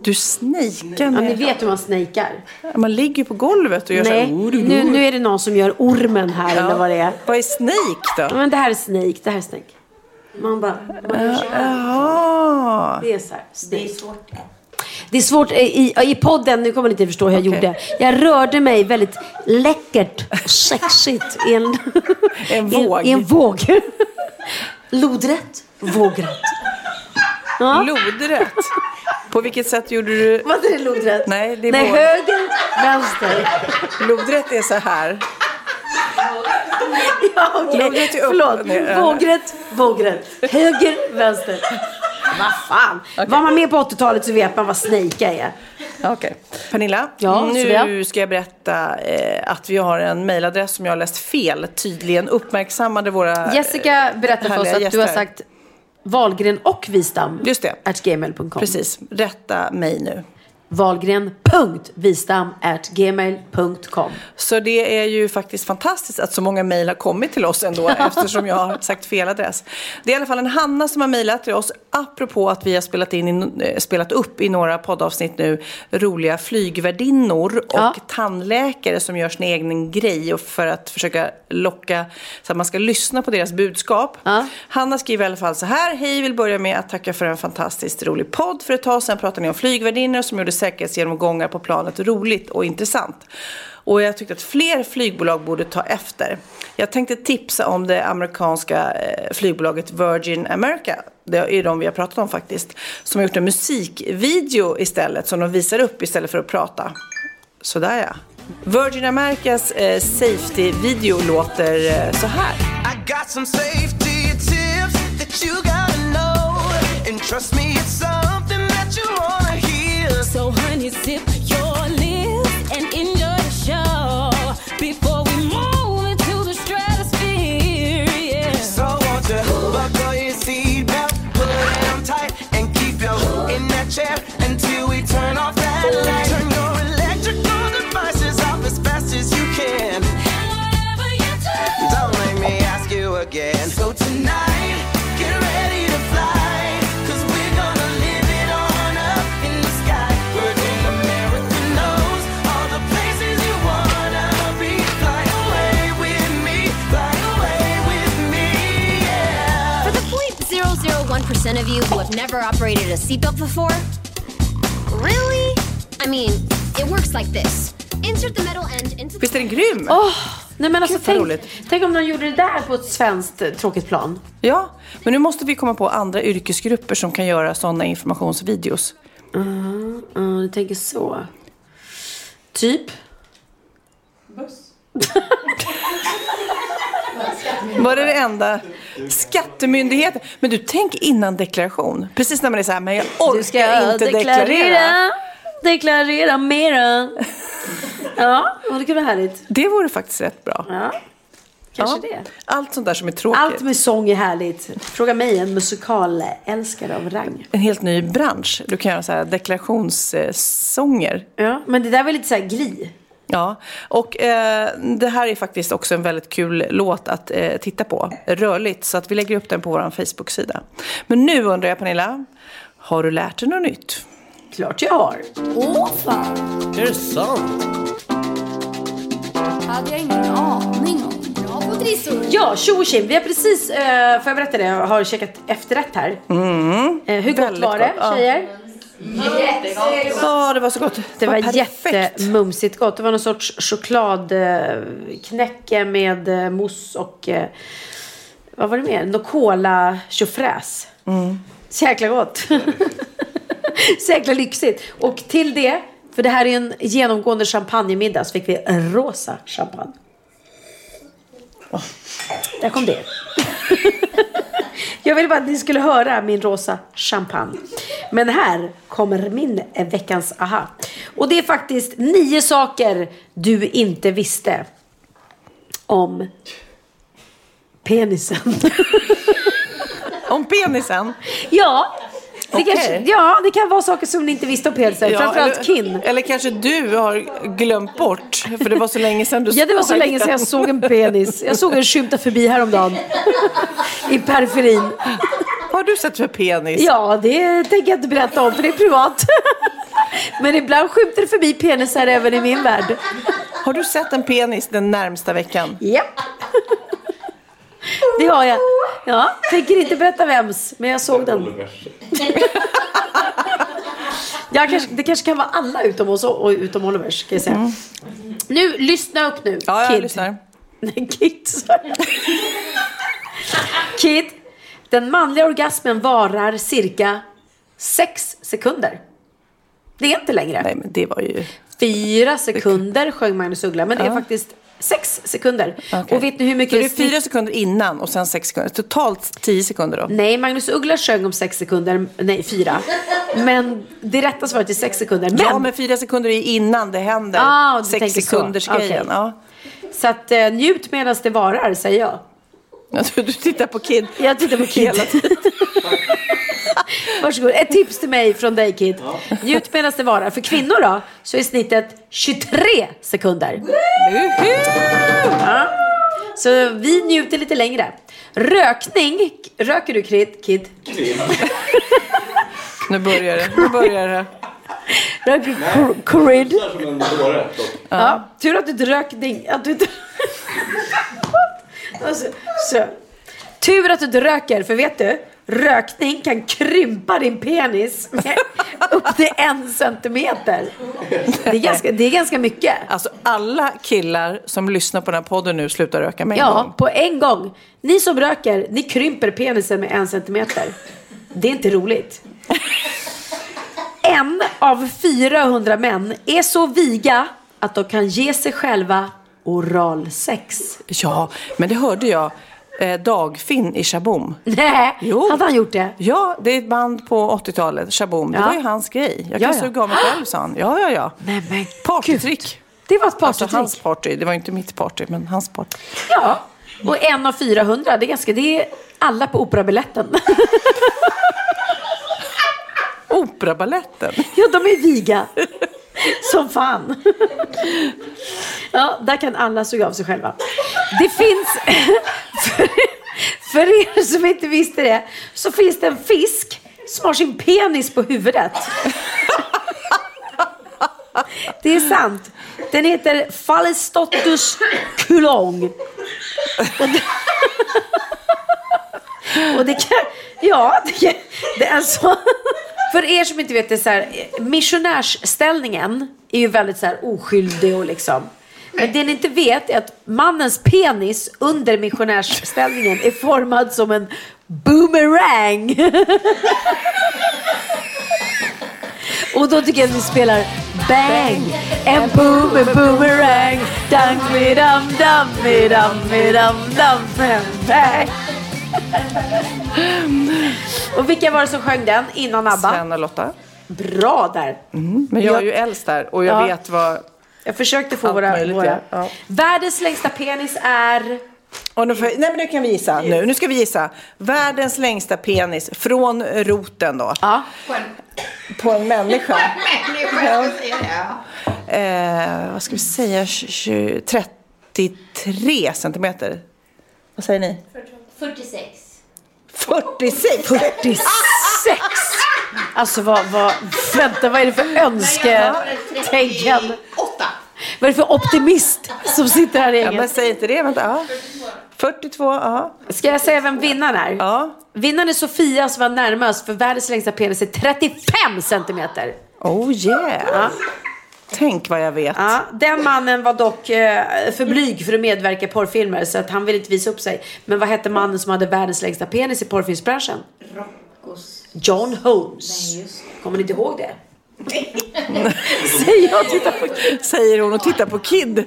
Du snejkar Ja, med... ni vet hur man snejkar. Man ligger ju på golvet och gör Nej, så här... nu, nu är det någon som gör ormen här eller vad det är. Vad är snake då? Ja, men det här är snake, det här är snake. Man bara... Man gör så här. Det är så här. Det är svårt. Det är svårt i, i podden, nu kommer ni inte förstå hur jag gjorde. Jag rörde mig väldigt läckert och sexigt i en, En våg. I en våg. Lodrätt, vågrätt. Ja. Lodrätt. På vilket sätt gjorde du... Vad är det lodrätt? Nej, det är Nej, höger, vänster. Lodrätt är så här. Ja, okej. Lodrätt är upp Förlåt. ner. Vågrätt, vågrätt. Höger, vänster. Vad fan. Var man med på 80-talet så vet man vad snejka är. Okej. Pernilla, Ja, nu Sofia? ska jag berätta eh, att vi har en mejladress som jag har läst fel. Tydligen uppmärksammade våra Jessica berättar för oss att du har gäster. sagt Wahlgren och Wistam. Just det. At gmail.com. Precis. Rätta mig nu. wahlgren.vistam.gmail.com Så det är ju faktiskt fantastiskt att så många mejl har kommit till oss ändå eftersom jag har sagt fel adress. Det är i alla fall en Hanna som har mejlat till oss apropå att vi har spelat, in i, eh, spelat upp i några poddavsnitt nu roliga flygvärdinnor och Ja. tandläkare som gör sin egen grej och för att försöka locka så att man ska lyssna på deras budskap. Hanna skriver i alla fall så här. Hej, vill börja med att tacka för en fantastiskt rolig podd. För ett tag sedan pratade ni om flygvärdinnor som gjorde säkerhetsgenomgångar på planet roligt och intressant. Och jag tyckte att fler flygbolag borde ta efter. Jag tänkte tipsa om det amerikanska eh, flygbolaget Virgin America. Det är de vi har pratat om faktiskt. Som har gjort en musikvideo istället som de visar upp istället för att prata. Sådär ja. Virgin Americas eh, safety-video låter eh, så här. I got some safety tips that you gotta know. And trust me, it's so 0.001% of you who have never operated a seatbelt before, really? I mean, it works like this. Insert the metal end into Visst är den grym? Åh, nej men alltså tänk, roligt. tänk om de gjorde det där på ett svenskt eh, tråkigt plan. Ja, men nu måste vi komma på andra yrkesgrupper som kan göra sådana informationsvideos. Mm, mm, du tänker så. Typ? Var det det enda? Skattemyndigheten. Men du, tänk innan deklaration. Precis när man är så här, men jag orkar Du ska inte deklarera. deklarera, deklarera mera. Ja, och det kunde vara härligt. Det vore faktiskt rätt bra. Ja, kanske det. Allt sånt där som är tråkigt. Allt med sång är härligt. Fråga mig, en musikalälskare av rang. En helt ny bransch. Du kan göra så här deklarationssånger. Ja, men det där var lite så här gli. Ja, och eh, det här är faktiskt också en väldigt kul låt att eh, titta på. Rörligt, så att vi lägger upp den på vår Facebook-sida. Men nu undrar jag Pernilla, har du lärt dig något nytt? Klart jag har. Åh fan! Är det sant? hade jag ingen aning om. På trissor. Ja, tjo och tjim. Vi har precis, eh, får jag berätta det, jag har käkat efterrätt här. Mm. Eh, hur gott Väldigt var det, gott, ja. Tjejer? Ja, det var så gott. Det var perfekt. jättemumsigt gott. Det var någon sorts chokladknäcke med eh, mousse och eh, vad var det mer? Nocola tjofräs. Mm. Så jäkla gott. så jäkla lyxigt. Och till det, för det här är en genomgående champagnemiddag, så fick vi rosa champagne. Där kom det. Jag ville bara att ni skulle höra min rosa champagne. Men här kommer min veckans aha. Och det är faktiskt nio saker du inte visste om penisen. Om penisen? Ja. Det Okej. kanske, ja, det kan vara saker som ni inte visste om penisen. Framförallt eller, kin. Eller kanske du har glömt bort, för det var så länge sedan du Ja, det var så såg länge sedan jag såg en penis. Jag såg en skymta förbi häromdagen. I periferin. Vad har du sett för penis? Ja, det tänker jag inte berätta om, för det är privat. Men ibland skymter det förbi penisar även i min värld. Har du sett en penis den närmsta veckan? Ja. Det har jag. Ja, tänker inte berätta vems, men jag såg den. Ja, kanske, det kanske kan vara alla utom oss och utom Olivers, kan jag säga. Nu, lyssna upp nu. Mm. Ja, jag Kid. lyssnar. Nej, Kid, jag. Kid, den manliga orgasmen varar cirka sex sekunder. Det är inte längre. Nej, men det var ju... Fyra sekunder sjöng Magnus Uggla, men det är Ja. faktiskt sex sekunder. Okej. Och vet ni hur Så mycket det är snitt- fyra sekunder innan och sen sex sekunder. Totalt tio sekunder då? Nej, Magnus Uggla sjöng om sex sekunder, nej fyra. Men det rätta svaret är sex sekunder. Men, Ja, men fyra sekunder är innan det händer. Ah, sex tänker så. sekunders grejen. Okej. Ja. Så att eh, njut medan det varar, säger jag. Ja, Du, du tittar på Kid Jag tittar på Kid. hela tiden. Varsågod. Ett tips till mig från dig Kid. Njut medan det varar. För kvinnor då, så är snittet 23 sekunder. Ja. Så vi njuter lite längre. Rökning. Röker du Kid? Kid? Nu börjar det. Nu börjar det. Röker dåre. Ja, tur att du inte rök. Att du inte... alltså, så. Tur att du inte röker, för vet du? Rökning kan krympa din penis med upp till en centimeter. Det är ganska, det är ganska mycket. Alltså alla killar som lyssnar på den här podden nu slutar röka med en Ja, gång. på en gång. Ni som röker, ni krymper penisen med en centimeter. Det är inte roligt. En av 400 män är så viga att de kan ge sig själva oralsex. Ja, men det hörde jag. Eh, Dagfinn i Shaboom. Nej, Jo. hade han gjort det? Ja, det är ett band på 80-talet, Shaboom. Det Ja. var ju hans grej. Jag Ja, kan ja. suga av mig själv, sa han. Ja, ja, ja. Nej, men Partytrick. Det var ett Alltså partytrick. hans party. Det var inte mitt party, men hans party. Ja, och en av 400. Det är ganska, det är alla på operabaletten. Operabaletten? Ja, de är viga. Som fan. Ja, där kan alla suga av sig själva. Det finns, för, er som inte visste det, så finns det en fisk som har sin penis på huvudet. Det är sant. Den heter Phallistotus kulong. Och det, och det kan, ja, det, det är så. För er som inte vet det så här, missionärsställningen är ju väldigt så här oskyldig och liksom. Men det ni inte vet är att mannens penis under missionärsställningen är formad som en boomerang. Och då tycker jag att vi spelar Bang! En boom, en boomerang Dang, mi, dam, dam, mi, dam, mi, dam, dam, bang! Och vilka var det som sjöng den innan ABBA? Sven och Lotta. Bra där. Men jag är ju äldst där och jag Ja. vet vad... Jag försökte få Allt våra... möjligt, våra. ja. Ja. Världens längsta penis är... Och nu, får, nej men nu kan vi gissa. Nu, nu ska vi gissa. Världens längsta penis från roten då. Ja. På en På en människa. människa, säger det. ja. Eh, vad ska vi säga? 20, 33 centimeter. Vad säger ni? 46. 46? 46! Alltså vad, vad, vänta vad är det för önsketänkan? Åtta. Vad är det för optimist som sitter här i Ja, men säg inte det. Vänta. Ja. 42, ja. Ska jag säga vem vinnaren är? Ja. Vinnaren är Sofia som var närmast för världens längsta penis är 35 centimeter. Oh yeah. Ja. Tänk vad jag vet. Ja, den mannen var dock eh, för blyg för att medverka i porrfilmer så att han ville inte visa upp sig. Men vad hette mannen som hade världens längsta penis i porrfilmsbranschen? John Holmes. Kommer ni inte ihåg det? Säger jag och tittar på Säger hon och tittar på Kid.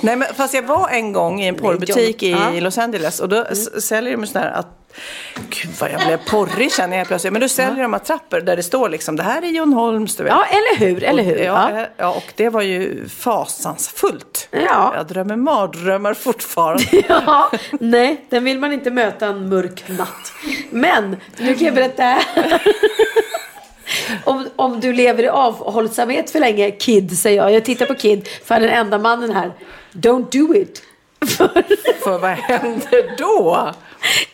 Nej, men fast jag var en gång i en porrbutik i Ja. Los Angeles och då s- säljer de sådär att Gud vad jag blev porrig känner jag plötsligt. Men då säljer de attrapper där det står liksom det här är John Holmes. Du vet. Ja, eller hur? Eller hur? Och, ja, Ja. eh, ja, och det var ju fasansfullt. Ja. Jag drömmer mardrömmar fortfarande. Ja, nej, den vill man inte möta en mörk natt. Men, nu kan jag berätta här. Om, om du lever i avhållsamhet för länge, Kid, säger jag. Jag tittar på Kid, för han är den enda mannen här. Don't do it. För vad händer då?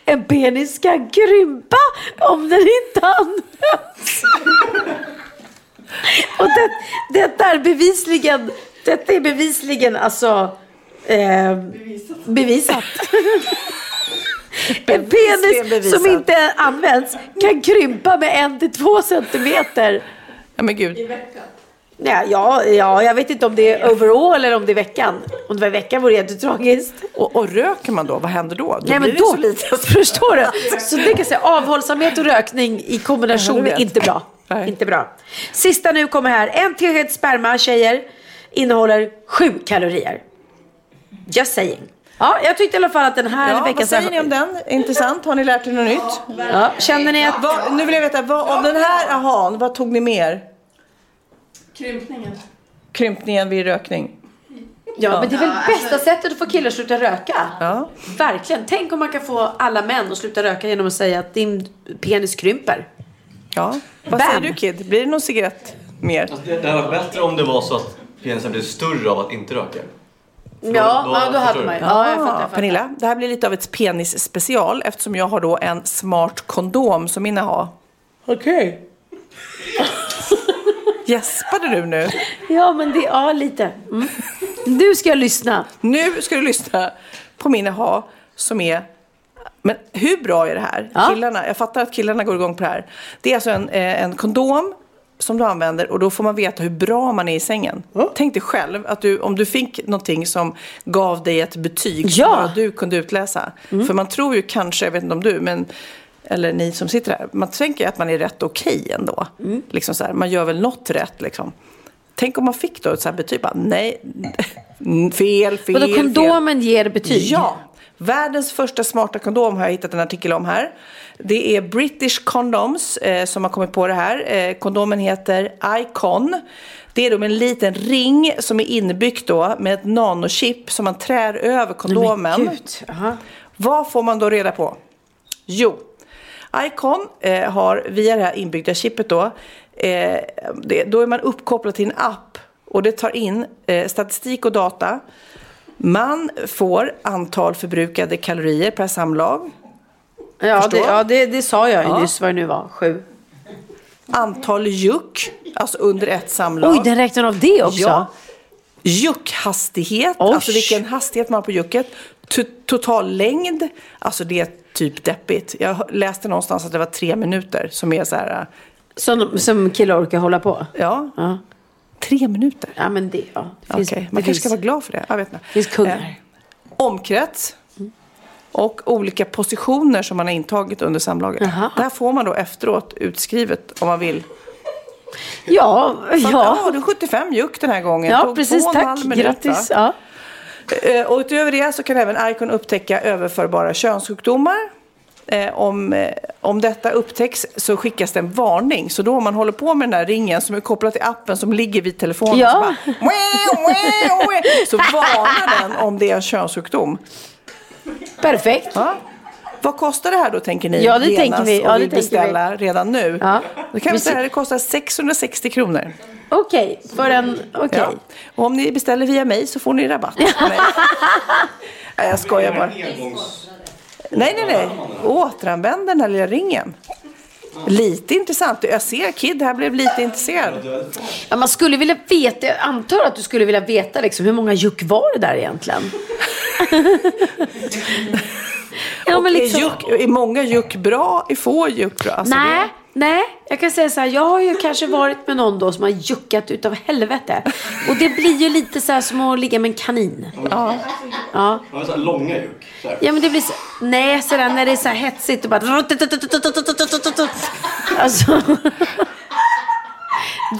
En penis kan krympa om den inte används. Och det, detta är bevisligen, detta är bevisligen alltså eh, bevisat. En penis som inte används kan krympa med en till två centimeter. Ja men gud. Ja, ja, ja, jag vet inte om det är overall eller om det är veckan. Om det var i veckan vore det jättetragiskt. Och, och röker man då? Vad händer då? då Nej men då, så lite. förstår du? Så det kan säga, avhållsamhet och rökning i kombination är inte bra. Nej. Inte bra. Sista nu kommer här. En tesked sperma, tjejer, innehåller sju kalorier. Just saying. Ja, jag tyckte i alla fall att den här Ja, veckan... vad säger ni om den? Intressant. Har ni lärt er något nytt? Ja, känner ni att... Vad, nu vill jag veta, vad, av den här ahan, vad tog ni med er? Krympningen. Krympningen vid rökning? Ja, men det är väl bästa sättet att få killar att sluta röka? Ja. Verkligen. Tänk om man kan få alla män att sluta röka genom att säga att din penis krymper. Ja. Vad Bam. säger du Kid? Blir det någon cigarett mer? Alltså, det, det hade varit bättre om det var så att penisen blev större av att inte röka. Ja, ja, då hade man ju. Ja, jag fattar, jag fattar. Pernilla, det här blir lite av ett penisspecial eftersom jag har då en smart kondom som mina har. Okej. Gäspade du nu? Ja, men det, ja lite. Mm. Nu ska jag lyssna. Nu ska du lyssna på min ha som är men hur bra är det här? Killarna, jag fattar att killarna går igång på det här. Det är alltså en, eh, en kondom som du använder och då får man veta hur bra man är i sängen. Tänk dig själv att du, om du fick någonting som gav dig ett betyg som Ja. bara du kunde utläsa. För man tror ju kanske, jag vet inte om du, men eller ni som sitter här, man tänker att man är rätt okej ändå. Liksom så här, man gör väl något rätt liksom. Tänk om man fick då ett så här betyg, bara, nej, fel, fel, Vadå, fel. kondomen ger betyg? Ja. Världens första smarta kondom har jag hittat en artikel om här. Det är British Condoms eh, som har kommit på det här. Eh, kondomen heter Icon. Det är då med en liten ring som är inbyggt då med ett nanochip som man trär över kondomen. Men gud, aha. Vad får man då reda på? Jo, Icon eh, har via det här inbyggda chippet då, eh, det, då är man uppkopplad till en app och det tar in eh, statistik och data. Man får antal förbrukade kalorier per samlag. Ja, det, ja det, det sa jag ju Ja. nyss vad det nu var. Sju. Antal juck, alltså under ett samlag. Oj, den räknar av det också? Ja. Juckhastighet, Oj. alltså vilken hastighet man har på jucket. To- total längd, alltså det är typ deppigt. Jag läste någonstans att det var tre minuter som är så här. Som, som killar orkar hålla på? Ja. Ja. Tre minuter? Ja, men det, ja. det finns, man det kanske finns, ska vara glad för det. Jag vet inte. Det finns kungar. Eh, omkrets. Och olika positioner som man har intagit under samlaget. Där får man då efteråt utskrivet om man vill. Ja, Så att, ja. ja, du är 75 juck den här gången. Ja, Tog precis. Tack. minut, Grattis. Ja. Eh, Och utöver det så kan även Icon upptäcka överförbara könssjukdomar. Eh, om, eh, om detta upptäcks så skickas det en varning. Så då om man håller på med den här ringen som är kopplad till appen som ligger vid telefonen Ja. så, så varnar den om det är en könssjukdom. Perfekt. Ja. Vad kostar det här då tänker ni? Ja, det genast tänker vi. Ja, det vi beställa redan nu. Ja. Då kan vi säga att det kostar 660 kronor. Okej, för en... Okej. Ja. Och om ni beställer via mig så får ni rabatt. Nej, jag skojar bara. Nej, nej, nej. Återanvänd den här lilla ringen. Lite intressant. Jag ser Kid här blev lite intresserad. Ja, man skulle vilja veta, jag antar att du skulle vilja veta liksom, hur många juck var det där egentligen? ja, men liksom, är, juck, är många juck bra? Är få juck bra? Alltså, nej, nej, jag kan säga så här, jag har ju kanske varit med någon då som har juckat utav helvete. Och det blir ju lite så här som att ligga med en kanin. Ja. Ja. Ja, så här långa juck. Så här. Ja men det blir så, nej sådär när det är så här hetsigt och bara Alltså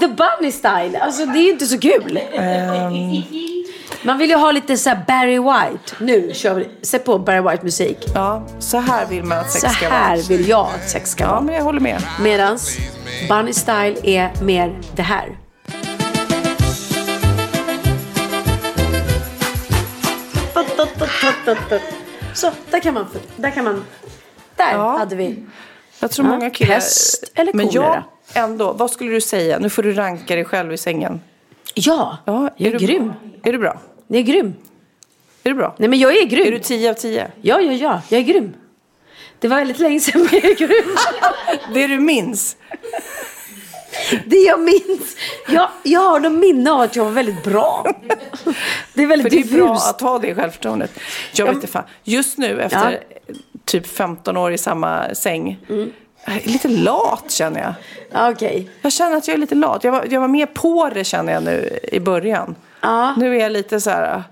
The Bunny style, alltså det är ju inte så kul. Ehm. Man vill ju ha lite så här Barry White. Nu kör vi, sätt på Barry White musik. Ja, så här vill man att sex Så ska här vara. vill jag att sex ska Ja, vara. men jag håller med. Medans Bunny style är mer det här. Så, där kan man, där kan man, där Ja. hade vi. Jag tror Ja, många killar... pest eller Men kolera? jag ändå, vad skulle du säga? Nu får du ranka dig själv i sängen. Ja, Ja, jag är du, grym. Är du bra? Jag är grym. Är du bra? Nej men jag är grym. Är du 10 av 10? Ja, ja, ja. Jag är grym. Det var väldigt länge sedan jag är grym. Det du minns? Det jag minns. Jag, jag har någon minne av att jag var väldigt bra. Det är väldigt För det är bra diffust. att ha det självförtroendet. Jag vet inte fan. Just nu efter typ 15 år i samma säng. Är lite lat känner jag. Ja, Okej. Jag känner att jag är lite lat. Jag var, jag var mer på det känner jag nu i början. Ja. Nu är jag lite så här...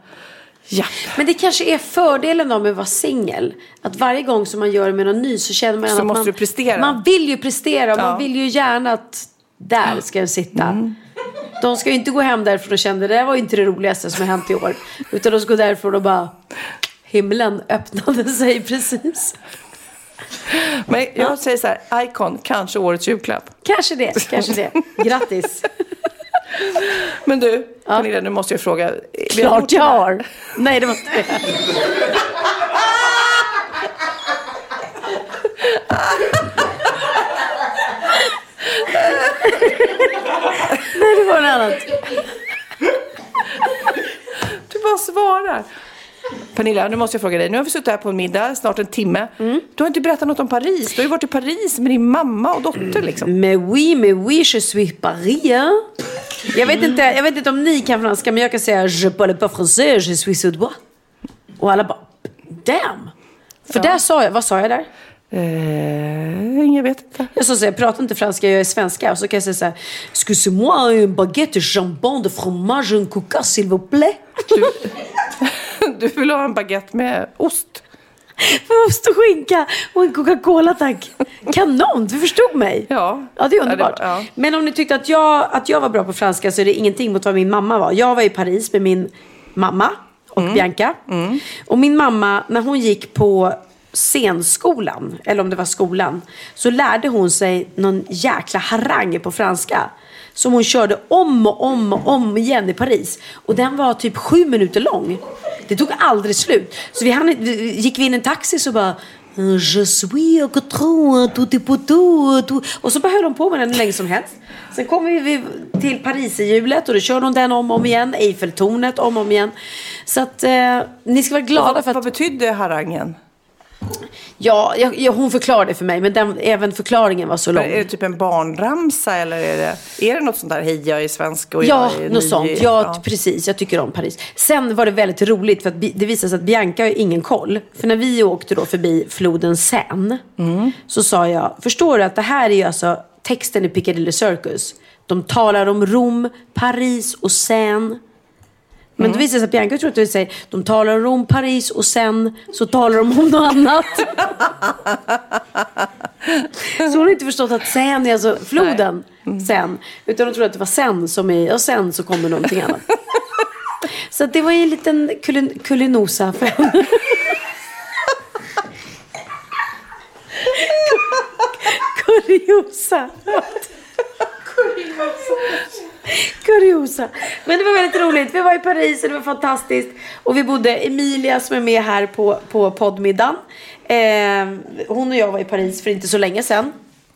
Ja. Men det kanske är fördelen då med att vara singel. Att varje gång som man gör med någon ny så känner man Så att måste man, du prestera. Man vill ju prestera Ja. man vill ju gärna att där ska jag sitta. Mm. De ska ju inte gå hem därifrån och känna det där var ju inte det roligaste som har hänt i år. Utan de ska gå därifrån och bara himlen öppnade sig precis. Men jag säger så här, Icon, kanske årets julklapp. Kanske det, kanske det. Grattis. Men du, Pernilla, nu måste jag fråga. Vi har Klart jag har. Nej, det var inte Nej, det var något annat. Du bara svarar. Pernilla, nu måste jag fråga dig. Nu har vi suttit här på en middag, snart en timme. Du har inte berättat något om Paris. Du har ju varit i Paris med din mamma och dotter liksom. Mais oui, mais oui, je suis Paris. Jag vet, inte, jag vet inte om ni kan franska, men jag kan säga je parle pas français, je suis suédois. Och alla bara, damn. För där sa jag, vad sa jag där? Eh, jag vet inte. Jag sa så här, jag pratar inte franska, jag är svenska. Och så kan jag säga så här, excusez-moi, un baguette, jambon, de fromage, un coca, s'il vous plaît. Du vill ha en baguette med ost. Med ost och skinka och en Coca-Cola tack. Kanon, du förstod mig. Ja. Ja, det är underbart. Ja, det var- ja. Men om ni tyckte att jag, att jag var bra på franska så är det ingenting mot vad min mamma var. Jag var i Paris med min mamma och Mm. Bianca. Och min mamma, när hon gick på scenskolan, eller om det var skolan, så lärde hon sig någon jäkla harang på franska. Som hon körde om och om och om igen i Paris. Och den var typ sju minuter lång. Det tog aldrig slut. Så vi, hann, gick vi in i en taxi så bara Je suis au. Och så bara höll hon på med den hur länge som helst. Sen kom vi vi till Pariserhjulet och då körde hon den om och om igen. Eiffeltornet om och om igen. Så att eh, ni ska vara glada vad, för att... Vad betydde harangen? Ja, jag, jag, hon förklarade för mig men den, även förklaringen var så lång. Är det typ en barnramsa eller är det, är det något sånt där hej jag är svensk och Ja, jag är något ny? sånt. Ja, precis. Jag tycker om Paris. Sen var det väldigt roligt för att det visade sig att Bianca har ingen koll. För när vi åkte då förbi floden Seine så sa jag, förstår du att det här är ju alltså texten i Piccadilly Circus. De talar om Rom, Paris och Seine. Men då visade det sig att Bianca tror att säger, de talar om Rom, Paris och sen så talar de om något annat. så hon har inte förstått att Seine är alltså floden sen. Utan hon tror att det var sen som är, och sen så kommer någonting annat. Så det var ju en liten kulin, kulinosa för henne. Kuriosa. Kuriosa. Men det var väldigt roligt. Vi var i Paris och det var fantastiskt. Och vi bodde, Emilia som är med här på, på poddmiddagen. Eh, hon och jag var i Paris för inte så länge sedan.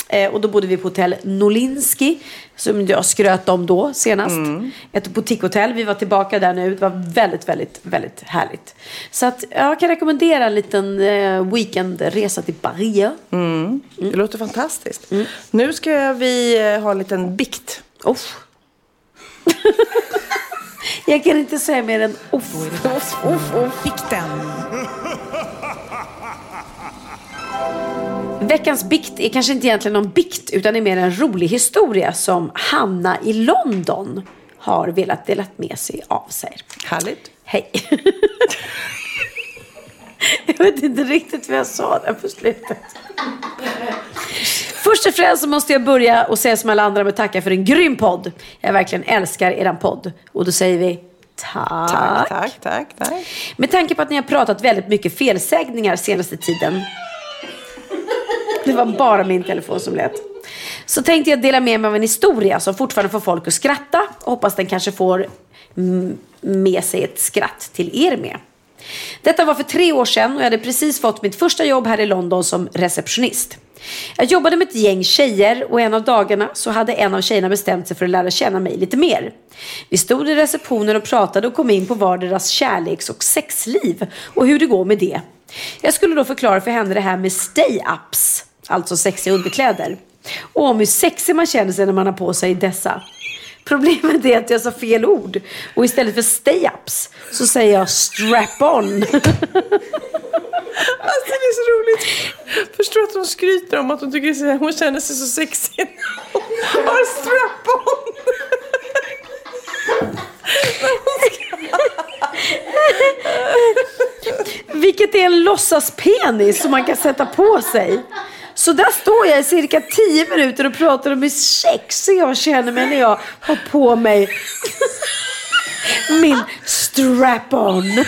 Eh, och då bodde vi på hotell Nolinski. Som jag skröt om då senast. Ett boutiquehotell. Vi var tillbaka där nu. Det var väldigt, väldigt, väldigt härligt. Så att jag kan rekommendera en liten eh, weekendresa till Paris. Mm. Det låter fantastiskt. Nu ska vi eh, ha en liten bikt. Uff. Jag kan inte säga mer än uff. Uff, uff, uff. Bikten. Veckans bikt är kanske inte egentligen någon bikt utan är mer en rolig historia som Hanna i London har velat dela med sig av sig. Härligt. Hej. jag vet inte riktigt vad jag sa där på slutet. Först och främst måste jag börja och säga som alla andra med tacka för en grym podd. Jag verkligen älskar eran podd. Och då säger vi tack. Tack, tack, tack, tack. Med tanke på att ni har pratat väldigt mycket felsägningar senaste tiden. Det var bara min telefon som lät. Så tänkte jag dela med mig av en historia som fortfarande får folk att skratta. Och hoppas den kanske får med sig ett skratt till er med. Detta var för tre år sedan och jag hade precis fått mitt första jobb här i London som receptionist. Jag jobbade med ett gäng tjejer och en av dagarna så hade en av tjejerna bestämt sig för att lära känna mig lite mer. Vi stod i receptionen och pratade och kom in på varderas kärleks och sexliv och hur det går med det. Jag skulle då förklara för henne det här med stay-ups, alltså sexiga underkläder. Och om hur sexig man känner sig när man har på sig dessa. Problemet är att jag sa fel ord. Och istället för stay-ups så säger jag strap-on. Alltså det är så roligt. Förstår att hon skryter om att hon tycker så- hon känner sig så sexig. Hon har strap-on. Vilket är en låtsaspenis som man kan sätta på sig. Så där står jag i cirka 10 minuter och pratar om hur sexig jag känner mig när jag har på mig min strap-on.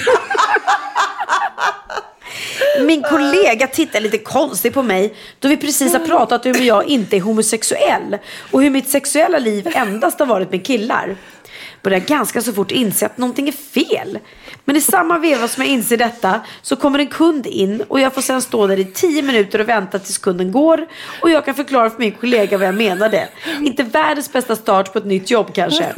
min kollega tittar lite konstigt på mig då vi precis har pratat om hur jag inte är homosexuell och hur mitt sexuella liv endast har varit med killar. Börjar ganska så fort inse att någonting är fel. Men i samma veva som jag inser detta så kommer en kund in och jag får sedan stå där i tio minuter och vänta tills kunden går och jag kan förklara för min kollega vad jag menade. Inte världens bästa start på ett nytt jobb kanske.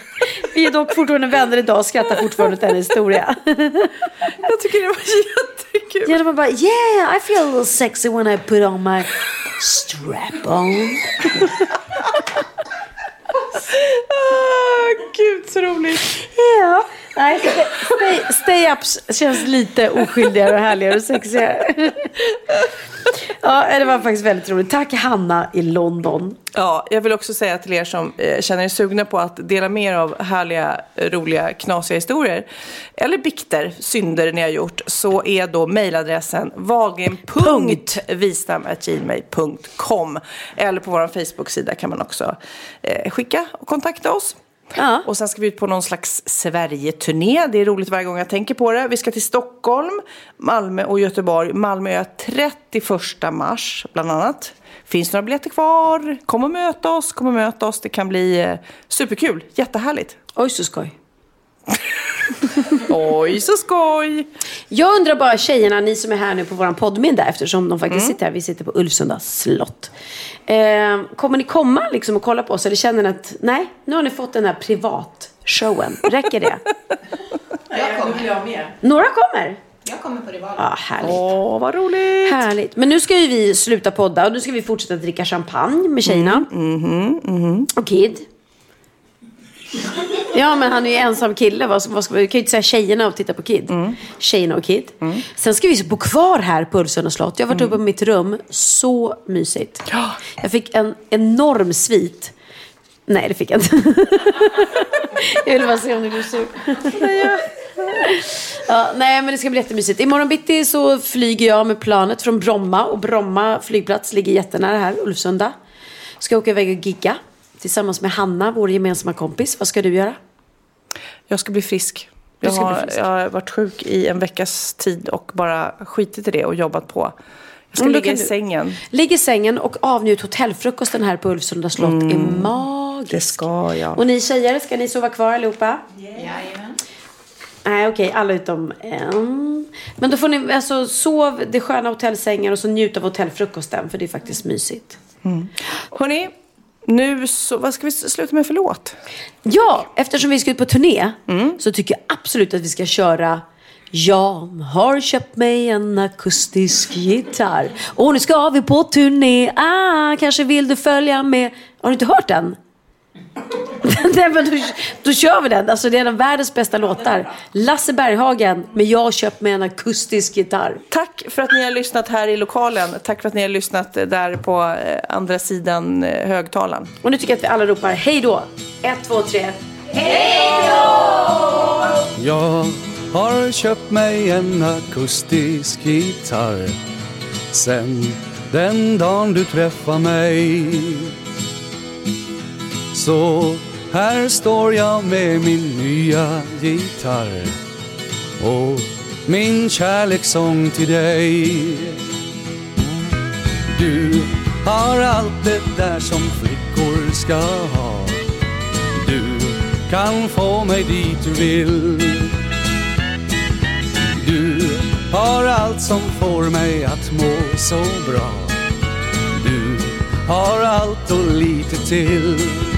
Vi är dock fortfarande vänner idag och skrattar fortfarande åt den historia. Jag tycker det var jättekul. Ja, man bara yeah I feel a little sexy when I put on my strap on. Ah, gud så roligt. Ja. Nej, stay, stay ups känns lite oskyldigare och härligare och sexigare. Ja, det var faktiskt väldigt roligt. Tack Hanna i London. Ja, jag vill också säga till er som eh, känner er sugna på att dela med er av härliga, roliga, knasiga historier eller bikter, synder ni har gjort, så är då mejladressen wahlgren.vistam.gmail.com eller på vår Facebook-sida kan man också eh, skicka och kontakta oss. Ja. Och sen ska vi ut på någon slags Sverige-turné. Det är roligt varje gång jag tänker på det. Vi ska till Stockholm, Malmö och Göteborg. Malmö är 31 mars bland annat. Finns några biljetter kvar? Kom och möta oss, kom och möta oss. Det kan bli eh, superkul, jättehärligt. Oj så skoj. Oj så skoj. Jag undrar bara tjejerna, ni som är här nu på våran poddmin där eftersom de faktiskt sitter här. Vi sitter på Ulvsunda slott. Eh, kommer ni komma liksom och kolla på oss eller känner ni att nej, nu har ni fått den här privatshowen. Räcker det? Jag kommer. jag med. Några kommer. Jag kommer på rivalen. Ja, härligt. Åh, vad roligt. Härligt. Men nu ska ju vi sluta podda och nu ska vi fortsätta dricka champagne med tjejerna. Och Kid. Ja, men han är ju ensam kille. Vad, vad ska, vi kan ju inte säga tjejerna och titta på Kid. Tjejerna och Kid. Sen ska vi bo kvar här på Ulvsunda slott. Jag har varit uppe på mitt rum. Så mysigt. Jag fick en enorm svit. Nej, det fick jag inte. jag vill bara se om du blir sur. Ja, nej, men det ska bli jättemysigt. Imorgon bitti så flyger jag med planet från Bromma. Och Bromma flygplats ligger jättenära här, Ulvsunda. Ska åka iväg och gigga tillsammans med Hanna, vår gemensamma kompis. Vad ska du göra? Jag ska bli frisk. Jag har, frisk. jag har varit sjuk i en veckas tid och bara skitit i det och jobbat på. Jag ska då ligga i sängen. Ligg i sängen och avnjut hotellfrukosten här på Ulvsunda slott. är magiskt. Det ska jag. Och ni tjejer, ska ni sova kvar allihopa? Jajamän. Nej, okej, alla utom en. Men då får ni alltså sov det sköna hotellsängar och så njut av hotellfrukosten för det är faktiskt mysigt. Hörni, nu så, vad ska vi sluta med för låt? Ja, eftersom vi ska ut på turné så tycker jag absolut att vi ska köra jag har köpt mig en akustisk gitarr och nu ska vi på turné. Ah, kanske vill du följa med? Har du inte hört den? Nej, men då, då kör vi den. Alltså, det är en av världens bästa låtar. Lasse Berghagen med Jag har köpt mig en akustisk gitarr. Tack för att ni har lyssnat här i lokalen. Tack för att ni har lyssnat eh, där på eh, andra sidan eh, högtalaren. Och nu tycker jag att vi alla ropar hej då. Ett, två, tre. Jag har köpt mig en akustisk gitarr Sen den dagen du träffade mig så här står jag med min nya gitarr Och min kärlekssång till dig. Du har allt det där som flickor ska ha. Du kan få mig dit du vill. Du har allt som får mig att må så bra. Du har allt och lite till.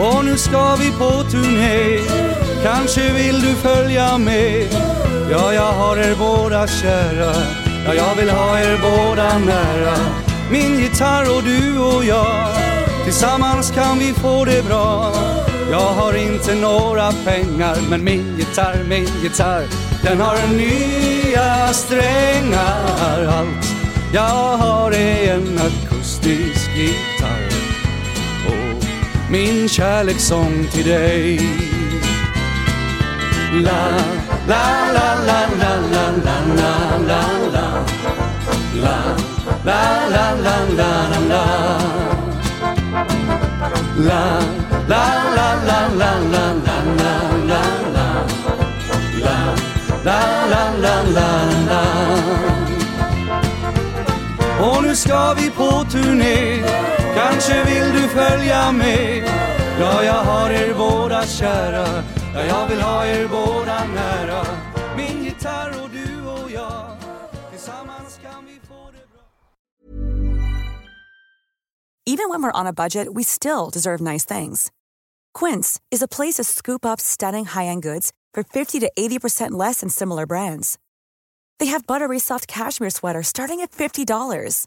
Och nu ska vi på turné. Kanske vill du följa med? Ja, jag har er båda kära. Ja, jag vill ha er båda nära. Min gitarr och du och jag. Tillsammans kan vi få det bra. Jag har inte några pengar Men min gitarr, min gitarr Den har nya strängar. Allt jag har är en akustisk gitarr min kärlekssång till dig La, la, la, la, la, la, la, la, la, la La, la, la, la, la, la, la La, la, la, la, la, la, la, la, la, la La, La, la, la, la, la. Och nu ska vi på turné Kanske vill du följa med. Ja, jag har er båda kära. Ja, jag vill ha er båda nära. Min gitarr och du och jag. Tillsammans kan vi få det Even when we're on a budget, we still deserve nice things. Quince is a place to scoop up stunning high-end goods for 50 to 80% less than similar brands. They have buttery soft cashmere sweaters starting at $50,